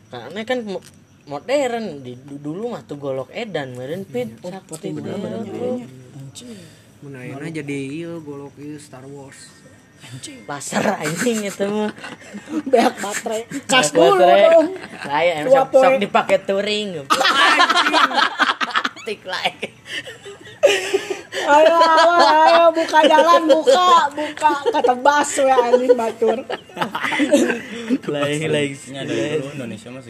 Karena kan mo- modern di du- dulu mah tuh golok edan meureun pit sakti Patimoda anjing ayeuna jadi ieu golok ieu Star Wars. Pasar anjing itu mah. beak baterai. Cas dulu dong ya Dua sok, sok dipakai touring. Tik like. ayo ayo ayo buka jalan buka buka. Ketebas ya anjing batur. Lain lain. Indonesia mah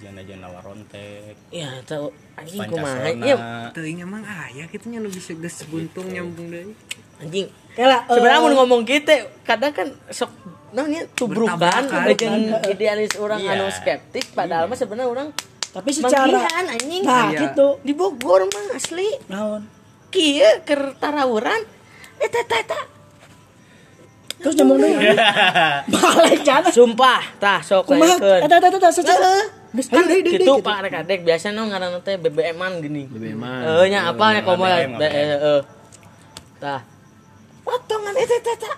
juga ajian-ajian lawarontek Ya tahu anjing kumaha. Iya. Teuing emang aya kitu nya nu bisa geus buntung nyambung deui anjing. Kela, eh, Sebenarnya mau ngomong kita kadang kan sok namanya tubrukan dengan idealis orang Iya. anu skeptis padahal mah sebenarnya orang tapi secara manggihan anjing. Nah Iya. gitu. Di Bogor mah asli. Naon? Kieu keur tarawuran. Eta eta eta terus nyambung deui balik jana sumpah tah sok layakeun. Eta eta eta secara kan. Gitu pak rek adek biasa no ngaranna teh BBM-an gini. BBM-an. eh nya apa nya komo eh, eh. tah. Potongan eta eta eta.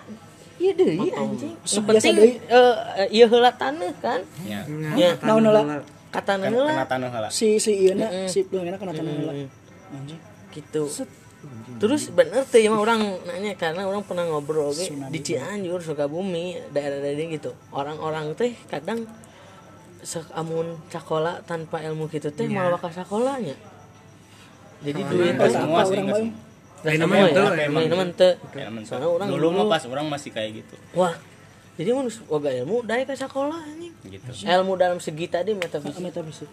Ieu deui anjing. Biasa Nu penting deui. eh ieu heula taneuh kan? Ya Ya, naon heula? Kata heula. Si si ieu na si pelungena kena tanah heula. Anjing. Gitu terus bener tuh mah orang nanya karena orang pernah ngobrol oke di Cianjur Sukabumi daerah-daerah gitu. Orang-orang teh kadang amun sakola tanpa ilmu gitu teh malah bakal sakolanya. Jadi duit Nggak teh semua apa orang baru? semua Lain namanya ya, tuh, lain nama Soalnya orang dulu mah pas orang masih kayak gitu. Wah, jadi mun boga ilmu dari ke sekolah anjing. gitu. Ilmu dalam segi tadi metafisik. metafisik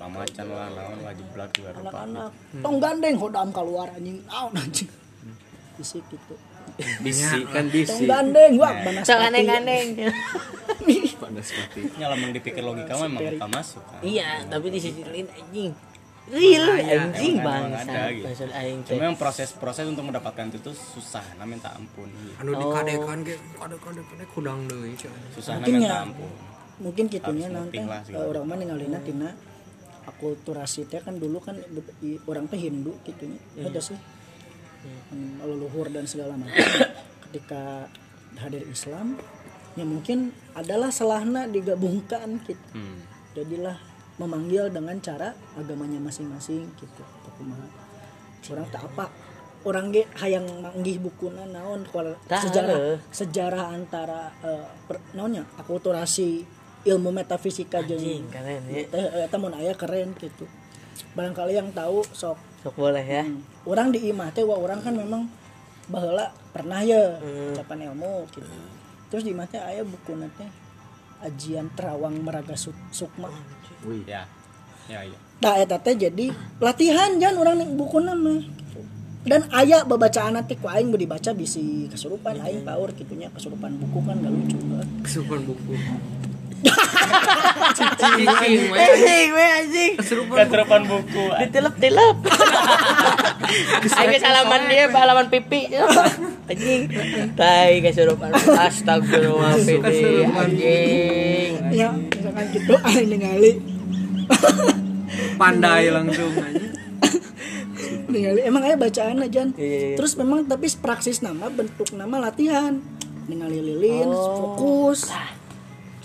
pamacan lah naon wajib belak juga anak-anak. Tong gandeng hodam keluar anjing. Naon anjing. Bisik gitu bisi kan tong bisi gandeng wah banas Sok aneh-aneh. panas pati nyala dipikir logika mah emang bukan masuk kan. Iya, tapi di sisi lain anjing. Real anjing bangsa. gitu. Maksud aing teh. cuma yang proses-proses untuk mendapatkan itu tuh susah nah minta ampun anu dikadekan ge kadek-kadek kadek kudang deui cenah susah nah Mungkin minta ya. ampun. mungkin gitunya Harus nanti. lah orang mana ngalina tina akulturasi teh kan dulu kan orang teh Hindu gitunya ada sih. Hmm, leluhur dan segala macam. Ketika hadir Islam ya mungkin adalah selahna digabungkan gitu. Hmm. jadilah memanggil dengan cara agamanya masing-masing gitu. Kumaha. orang tak apa? Orang ge hayang manggih bukuna naon sejarah sejarah antara eh, per, naonnya? Akulturasi ilmu metafisika jeung keren ya. teh eta mun aya keren gitu barangkali yang tahu sok Sok boleh ya. Hmm. orang di imah teh wah orang kan memang baheula pernah ya Hmm. ucapan ilmu gitu terus di imah teh aya buku teh ajian terawang meraga Suk- sukma wih ya ya ya Nah, eta teh jadi latihan jangan orang ning buku nama. Dan aya babacaan nanti ku aing dibaca bisi kesurupan aing paur gitunya kesurupan buku kan gak lucu banget. kesurupan buku Anjing we anjing. keterupan buku Ditilep-tilep. Aing salaman dia halaman pipi. Anjing. Tai kesurupan. Astagfirullah pipi anjing. Ya, misalkan gitu aing ningali pandai langsung aja ningali emang aya bacaan aja. Iya, iya, iya. Terus memang tapi praksis nama bentuk nama latihan. Ningali lilin, fokus.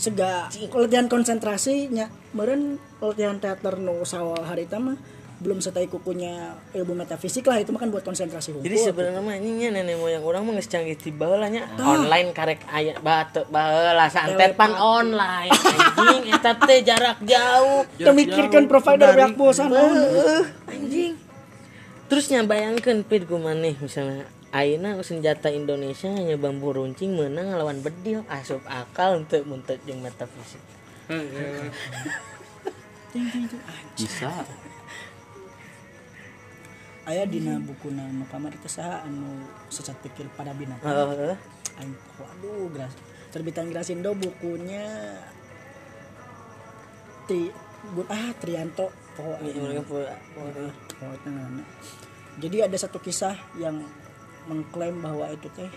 Sega latihan konsentrasinya meureun latihan teater nu sawal harita mah belum setai kukunya ilmu metafisik lah itu mah kan buat konsentrasi hukum. Jadi sebenarnya mah anjingnya nenek moyang orang mah canggih ti baheula nya. Online karek aya batu baheula santet pan online anjing eta teh jarak jauh. memikirkan provider naon. Heuh, anjing. Terusnya bayangkan pid ku maneh misalnya Aina senjata Indonesia hanya bambu runcing menang lawan bedil asup akal untuk muntut jeung metafisik. bisa aya dina bukuna nu kamar itu saha anu sesat pikir pada binatang Heeh. aing waduh gras terbitan Grasindo bukunya ti ah Trianto oh, oh, itu namanya. jadi ada satu kisah yang mengklaim bahwa itu teh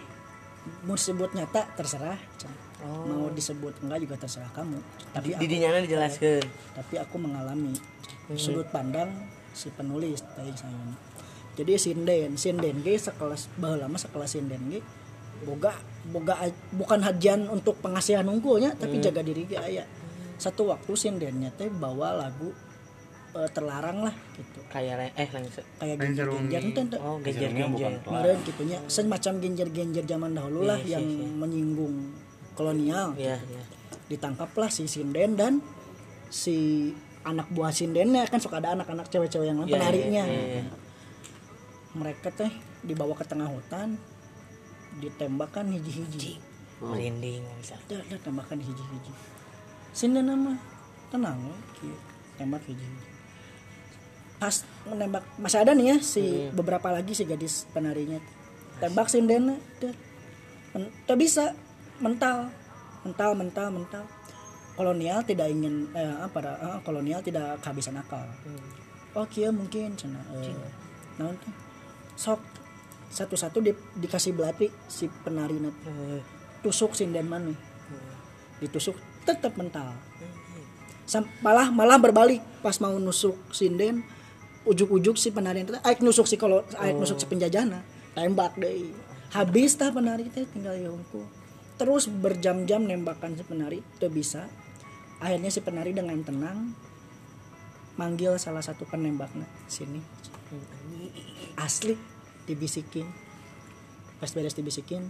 mau disebut nyata terserah. Cen. mau disebut enggak juga terserah kamu. Tapi di aku, dinyana dijelaskan. tapi aku mengalami. Sudut pandang si penulis tadi saya jadi sinden sinden ge sekelas baheula mah sekelas sinden ge boga boga bukan hajian untuk pengasihan unggulnya tapi jaga diri ge aya. Satu waktu sindennya teh bawa lagu eh, terlarang lah gitu. Kayak eh kayak genjer genjer itu Oh, bukan genjer-genjer. kemarin gitunya semacam genjer genjer zaman dahulu lah Iya, yang iya, iya. menyinggung kolonial. Iya, iya. ditangkaplah si sinden dan si anak buah sindennya kan suka ada anak-anak cewek-cewek yang lain Iya, penarinya. iya, iya. mereka teh dibawa ke tengah hutan ditembakkan hiji-hiji. Merinding dah tembakan hiji-hiji. Sinden nama tenang kieu. tembak hiji-hiji pas menembak masih ada nih ya si beberapa lagi si gadis penarinya. Tembak Men- tak bisa. Mental. Mental mental mental. Kolonial tidak ingin eh, apa eh, kolonial tidak kehabisan akal. Oh kia mungkin cina. Eh, teh? sok. Satu-satu di, dikasih belati si penari Eh, tusuk sinden mana ditusuk tetap mental. Sam- malah malah berbalik pas mau nusuk sinden ujuk-ujuk si penari itu aik nusuk si kalau aik nusuk si penjajana tembak deh habis tah penari teh tinggal yongku. Terus berjam-jam nembakan si penari itu bisa. Akhirnya si penari dengan tenang manggil salah satu penembaknya sini. Asli dibisikin. Pas beres dibisikin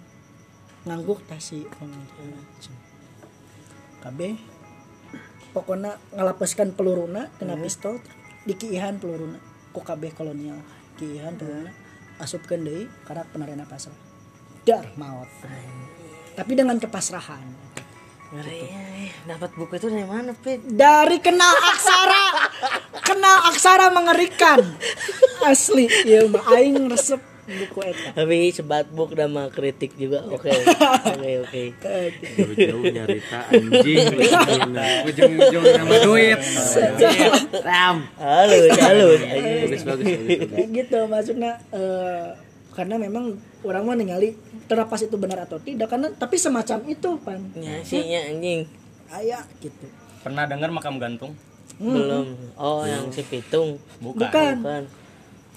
ngangguk tasi KB pokoknya ngelapaskan peluruna kena pistol dikiihan peluruna ku KB kolonial. Kiihan peluruna asupkeun deui karak penarena pasrah dar maut tapi dengan kepasrahan. Ngeri, eh, dapat buku itu dari mana, Pit? dari kenal aksara. Kena aksara mengerikan. Asli iya mah aing resep buku eta Tapi sebat book nama kritik juga. Oke. Oke, oke. jauh-jauh nyarita anjing ujung-ujung nama duit ram Halo, halo. bagus bagus bagus Kayak gitu maksudnya eh, karena memang orang mau ningali terlepas itu benar atau tidak karena tapi semacam itu pan Nyasinya anjing. ayah gitu Pernah dengar makam gantung? Belum. Oh, yang si Pitung. Bukan. bukan Bukan.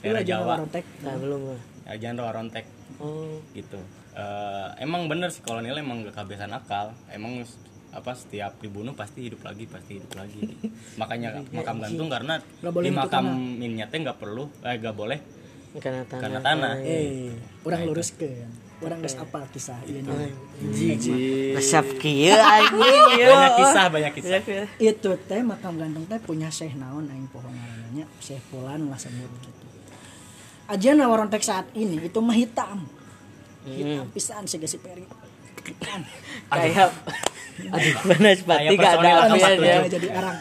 Daerah aja Jawa. Warontek. Nah, belum. Ajan Rawa Rontek Oh. gitu. Eh, emang bener sih kolonel emang gak kehabisan akal. Emang apa setiap dibunuh pasti hidup lagi, pasti hidup lagi. Makanya makam gantung karena di makam teh nggak perlu, eh nggak boleh Karena tanah. karena tanah. eh orang lurus ke orang geus apa kisah ini Resep kieu anjing. Banyak kisah, banyak kisah. itu teh makam gantung teh punya syekh naon aing pohon namanya syekh fulan lah sebut gitu aja nawarontek saat ini itu mah hitam. Hitam pisan sih si peri kan? Kayak Aduh, mana sepati gak ada ya. jadi arang.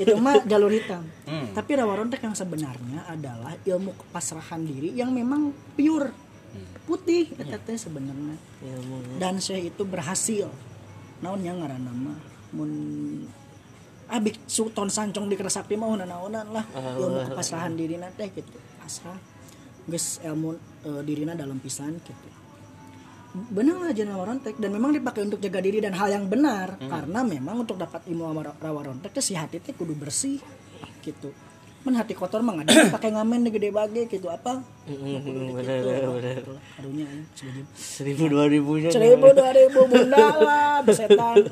Itu mah jalur hitam. Hmm. tapi rawarontek yang sebenarnya adalah ilmu kepasrahan diri yang memang pure. Putih eta teh sebenarnya. Ilmu. dan syekh itu berhasil. Naon yang ngaran nama mun ah biksu ton sancong di keresakti mah naonan lah. Ilmu kepasrahan diri teh gitu. Pasrah geus ilmu eh, dirina dalam pisan gitu. Benar lah jenderal warontek dan memang dipakai untuk jaga diri dan hal yang benar. Karena memang untuk dapat ilmu sama rawarontek teh si hati teh kudu bersih gitu. Men hati kotor mah ada pakai ngamen gede bage gitu. Apa? Harunya. Seribu dua ribunya. seribu dua ribu bunda lah besetan.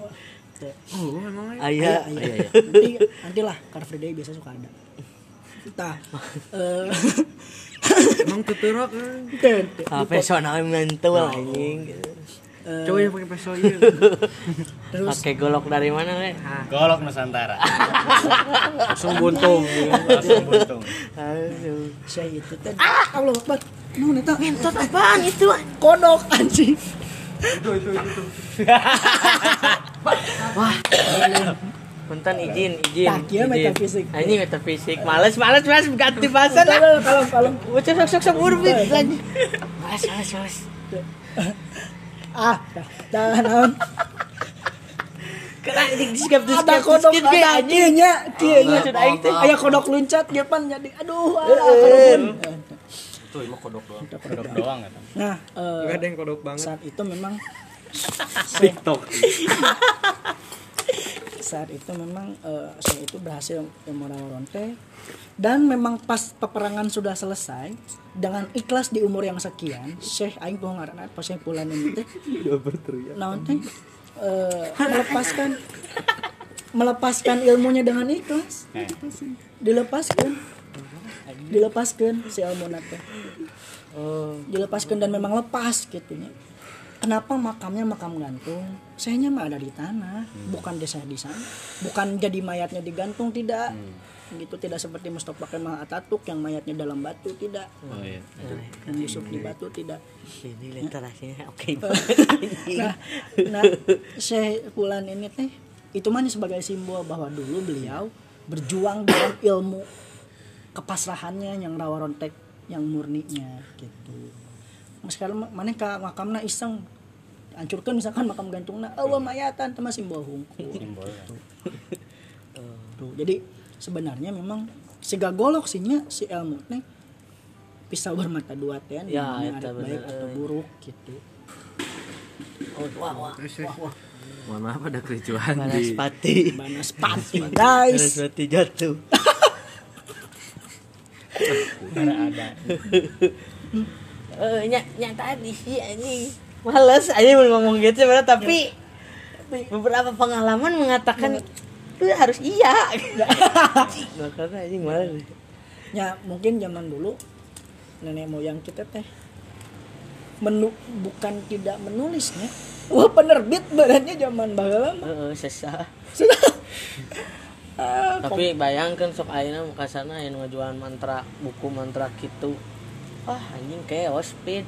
Ayah. nanti nanti lah car free day biasa suka ada entah eh emang tuturok kan teu- Ah, personal mentul anjing. coba yang pakai peso iya Pakai golok dari mana, Le? Golok Nusantara. langsung buntung. Langsung buntung. Aduh. saya itu teh Allah akbar nu eta Entot apaan itu? kodok anjing Punten izin, izin. Kieu izin. metafisik. Anjing metafisik. Males, males, males ganti bahasa lah. kalau kalau Bocah sok sok sok urbit lagi. Males, males, males. ah dah dah naon Kena di diskap diskap ada kodok ada anjing. kieu nya kieu nya Maksud aing teh. aya kodok luncat ge pan jadi aduh ah karuhun. tuh emang kodok doang Kodok doang kan. nah eh, Gak ada yang kodok banget saat itu memang tiktok saat itu memang eh, saya itu berhasil memoronte dan memang pas peperangan sudah selesai dengan ikhlas di umur yang sekian Syekh Aing tuh ngaranna pas Syekh Pulan ini teh naon teh eh, melepaskan melepaskan ilmunya dengan ikhlas. Dilepaskan. Dilepaskan si ilmu teh. Oh, dilepaskan dan memang lepas gitunya kenapa makamnya makam gantung? Sayanya mah ada di tanah bukan desa di sana. Bukan jadi mayatnya digantung tidak. Gitu tidak seperti Mustafa Kemal Ataturk yang mayatnya dalam batu tidak. Oh iya. Yang busuk di batu tidak. Ini literasinya oke. nah nah Syekh Fulan ini teh itu mah sebagai simbol bahwa dulu beliau berjuang dengan ilmu kepasrahannya yang rawa rontek yang murninya gitu sekarang ma- mana ka makamna iseng. Hancurkan misalkan makam gantungna. Allah mayatan sama simbol hungku Simbol. Tuh, jadi sebenarnya memang si gagolok sihnya si ilmu nih pisau bermata dua teh Ya, ada baik atau buruk gitu. Oh, wah, wah. mohon maaf ada kericuhan di Banaspati. Banaspati guys. Banaspati jatuh. Eh, nya nya tadi sih anjing. Males aja mau ngomong gitu sebenarnya tapi beberapa pengalaman mengatakan itu harus iya. Makanya anjing males. ya mungkin zaman dulu nenek moyang kita teh menu bukan tidak menulisnya wah penerbit badannya zaman baheula mah Heeh, sesah. Ah, Tapi bayangkan sok ayeuna muka sana aya nu ngajual mantra buku mantra gitu. Wah, anjing chaos speed.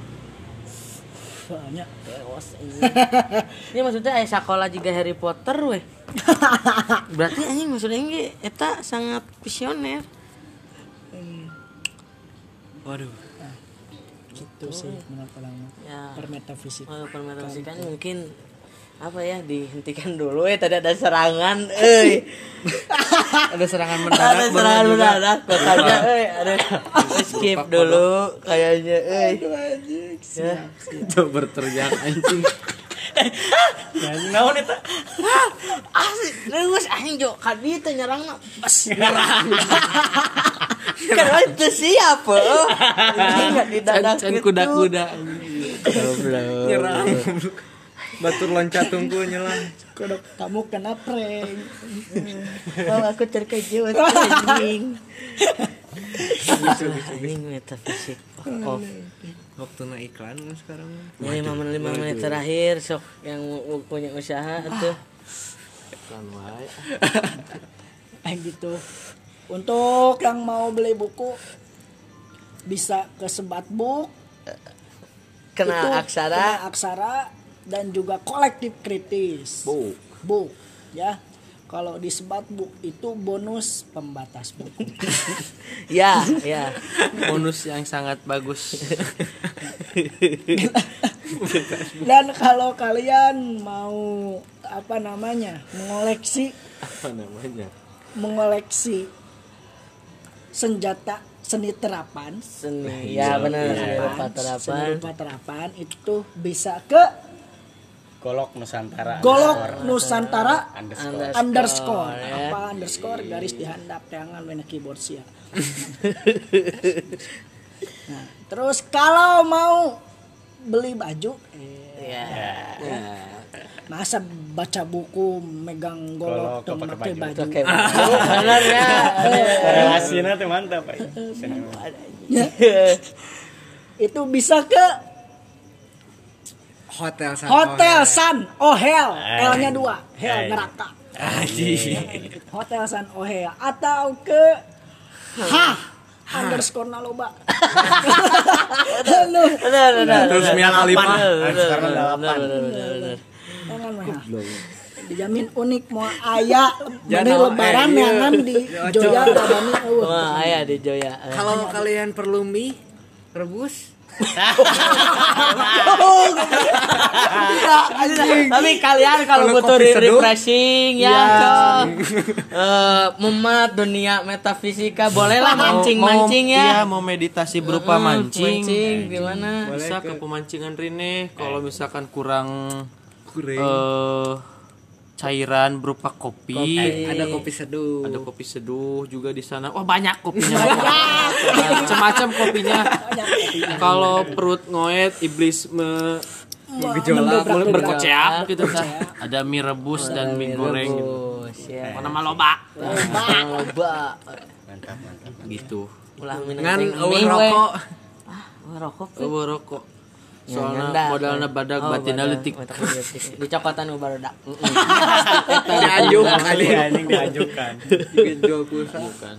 soalnya Chaos anjing. Ini maksudnya aya sekolah juga Harry Potter weh. berarti anjing maksudnya ini eta sangat visioner waduh gitu sih menurut orang mah. ya permetafisik Oh, permetafisikan mungkin apa ya dihentikan dulu ya tadi ada serangan eh ada serangan ada mendadak serangan bener juga. mendadak makanya eh ada skip dulu kayaknya. Eh. ya. Tuh berteriak anjing. Naon eta? Asli leus anjing jo. Kadi teh nyerang mah bas nyerang. kan itu siapa enggak di dadak can gitu. kuda-kuda Goblok. nyerang. Batur loncat tunggu nyelang kodok kamu kena prank. Oh, aku terkejut anjing. Anjing metafisik. Oh, waktu na iklan kan sekarang? Ini lima menit lima menit terakhir sok yang punya usaha tuh. eh gitu. Untuk yang mau beli buku bisa ke sebat book. Kena Itu aksara. kena aksara dan juga kolektif kritis. Bu. book ya kalau di sebat book itu bonus pembatas buku Ya, ya. Bonus yang sangat bagus. dan kalau kalian mau apa namanya mengoleksi Apa namanya? mengoleksi senjata seni terapan Seni. Ya benar seni rupa seni terapan. rupa terapan itu bisa ke Golok Nusantara. golok nusantara Underscore. underscore ya. apa underscore garis dihandap jangan main keyboard sia nah, terus kalau mau beli baju eh, Ya. masa baca buku megang golok tuh pakai pakai baju. baju Oke, benar ya. Relasinya mantap, Pak. itu bisa ke hotel San hotel Ohel. Sun Ohel Eh. L nya dua Hel Eh. neraka hotel Sun Ohel atau ke ha underscore naloba benar. Terus benar. Mia Khalifa. Benar, benar, Sekarang benar, delapan. dijamin unik mau aya Jangan, mana lebaran eh, iya. jangan di Joya dadani eueuh. Wah, ayah di Joya. kalau kalian perlu mie rebus Tapi kalian kalau butuh refreshing ya, Cok. Eh, memat dunia metafisika bolehlah mancing-mancing ya. Iya, mau meditasi berupa Hmm, mancing. Mancing gimana? Bisa ke pemancingan Rene kalau misalkan kurang kuring eh cairan berupa kopi. ada kopi seduh Ada kopi seduh juga di sana. Wah banyak kopinya. Macam-macam kopinya. Kalau perut ngoet, iblis me gejolak mulai berkocak gitu kan. Ada mie rebus dan mie goreng gitu. Rebus, ya. Mana mah loba Loba. Mantap, mantap. gitu. Ulah minum mie, rokok Wah, rokok. rokok. Ya, Soalnya modalnya badak Oh, batinna badak. leutik. Nu barudak. kali diajukan. jual pulsa Bukan.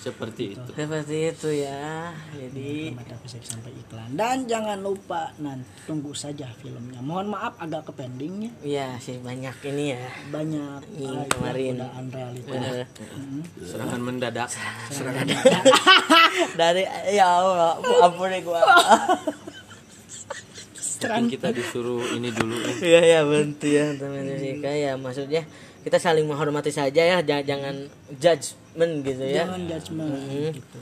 Seperti itu. Seperti itu ya. Jadi sampai iklan dan jangan lupa nanti tunggu saja filmnya mohon maaf agak ke pendingnya Iya sih banyak ini ya. banyak ah, kemarin. godaan realita Bener. Serangan mendadak. Dari ya Allah, ampun ya gua. Mungkin kita disuruh ini dulu nih. Iya ya bantu ya teman Jessica ya maksudnya kita saling menghormati saja ya jangan, jangan judgment gitu ya. jangan judgement Hmm. gitu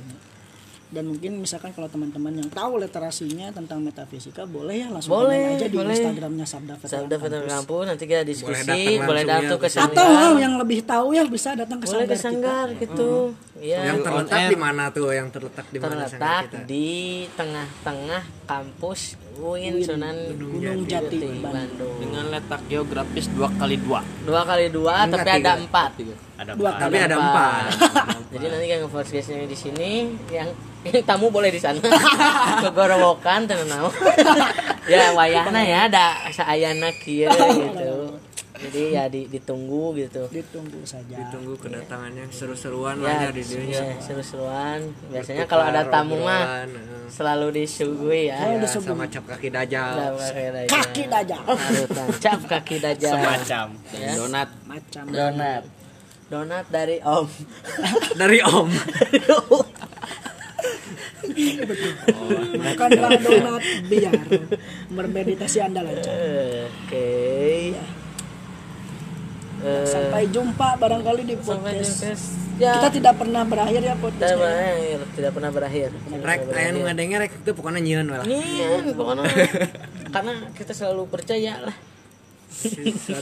dan mungkin misalkan kalau teman-teman yang tahu literasinya tentang metafisika boleh ya langsung Boleh, komen aja di boleh. Instagramnya Sabda Veteran Sabda Veteran Kampus. Kampus nanti kita diskusi datang boleh langsung datang ya. ke atau sanggar. yang lebih tahu ya bisa datang ke boleh sanggar ke kita sanggar gitu. Iya. yang terletak di mana tuh yang terletak di mana terletak di tengah-tengah kampus UIN Sunan Gunung Jati Putih, Bandung Bandung. Dengan letak geografis dua kali dua. Dua kali dua, tapi ada empat. Ada Dua apa? tapi ada empat Jadi nanti kan nge guestnya di sini, yang, yang tamu boleh di sana. Kegorowokan tenang ya wayahna ya ada saayana kieu gitu. Jadi ya di- ditunggu gitu. Ditunggu saja. Ditunggu kedatangannya seru-seruan ya, lah ya di dunia. ya seru-seruan. Biasanya kalau ada tamu mah eh. selalu disuguhi ya. Ya, sama cap kaki dajal. kaki dajal. Cap kaki dajal. Semacam. Ya. donat. Macam. Donat. Donat dari om. Dari Om. makanlah donat biar. Bermeditasi anda lancar. Oke Eh, sampai jumpa barangkali di sampai podcast. Jumpa. ya. Kita tidak pernah berakhir ya tidak podcast berakhir tidak pernah berakhir. Rek aya nu ngadenge rek itu pokoknya nyieun lah. Iya, pokoknya. Karena kita selalu percaya lah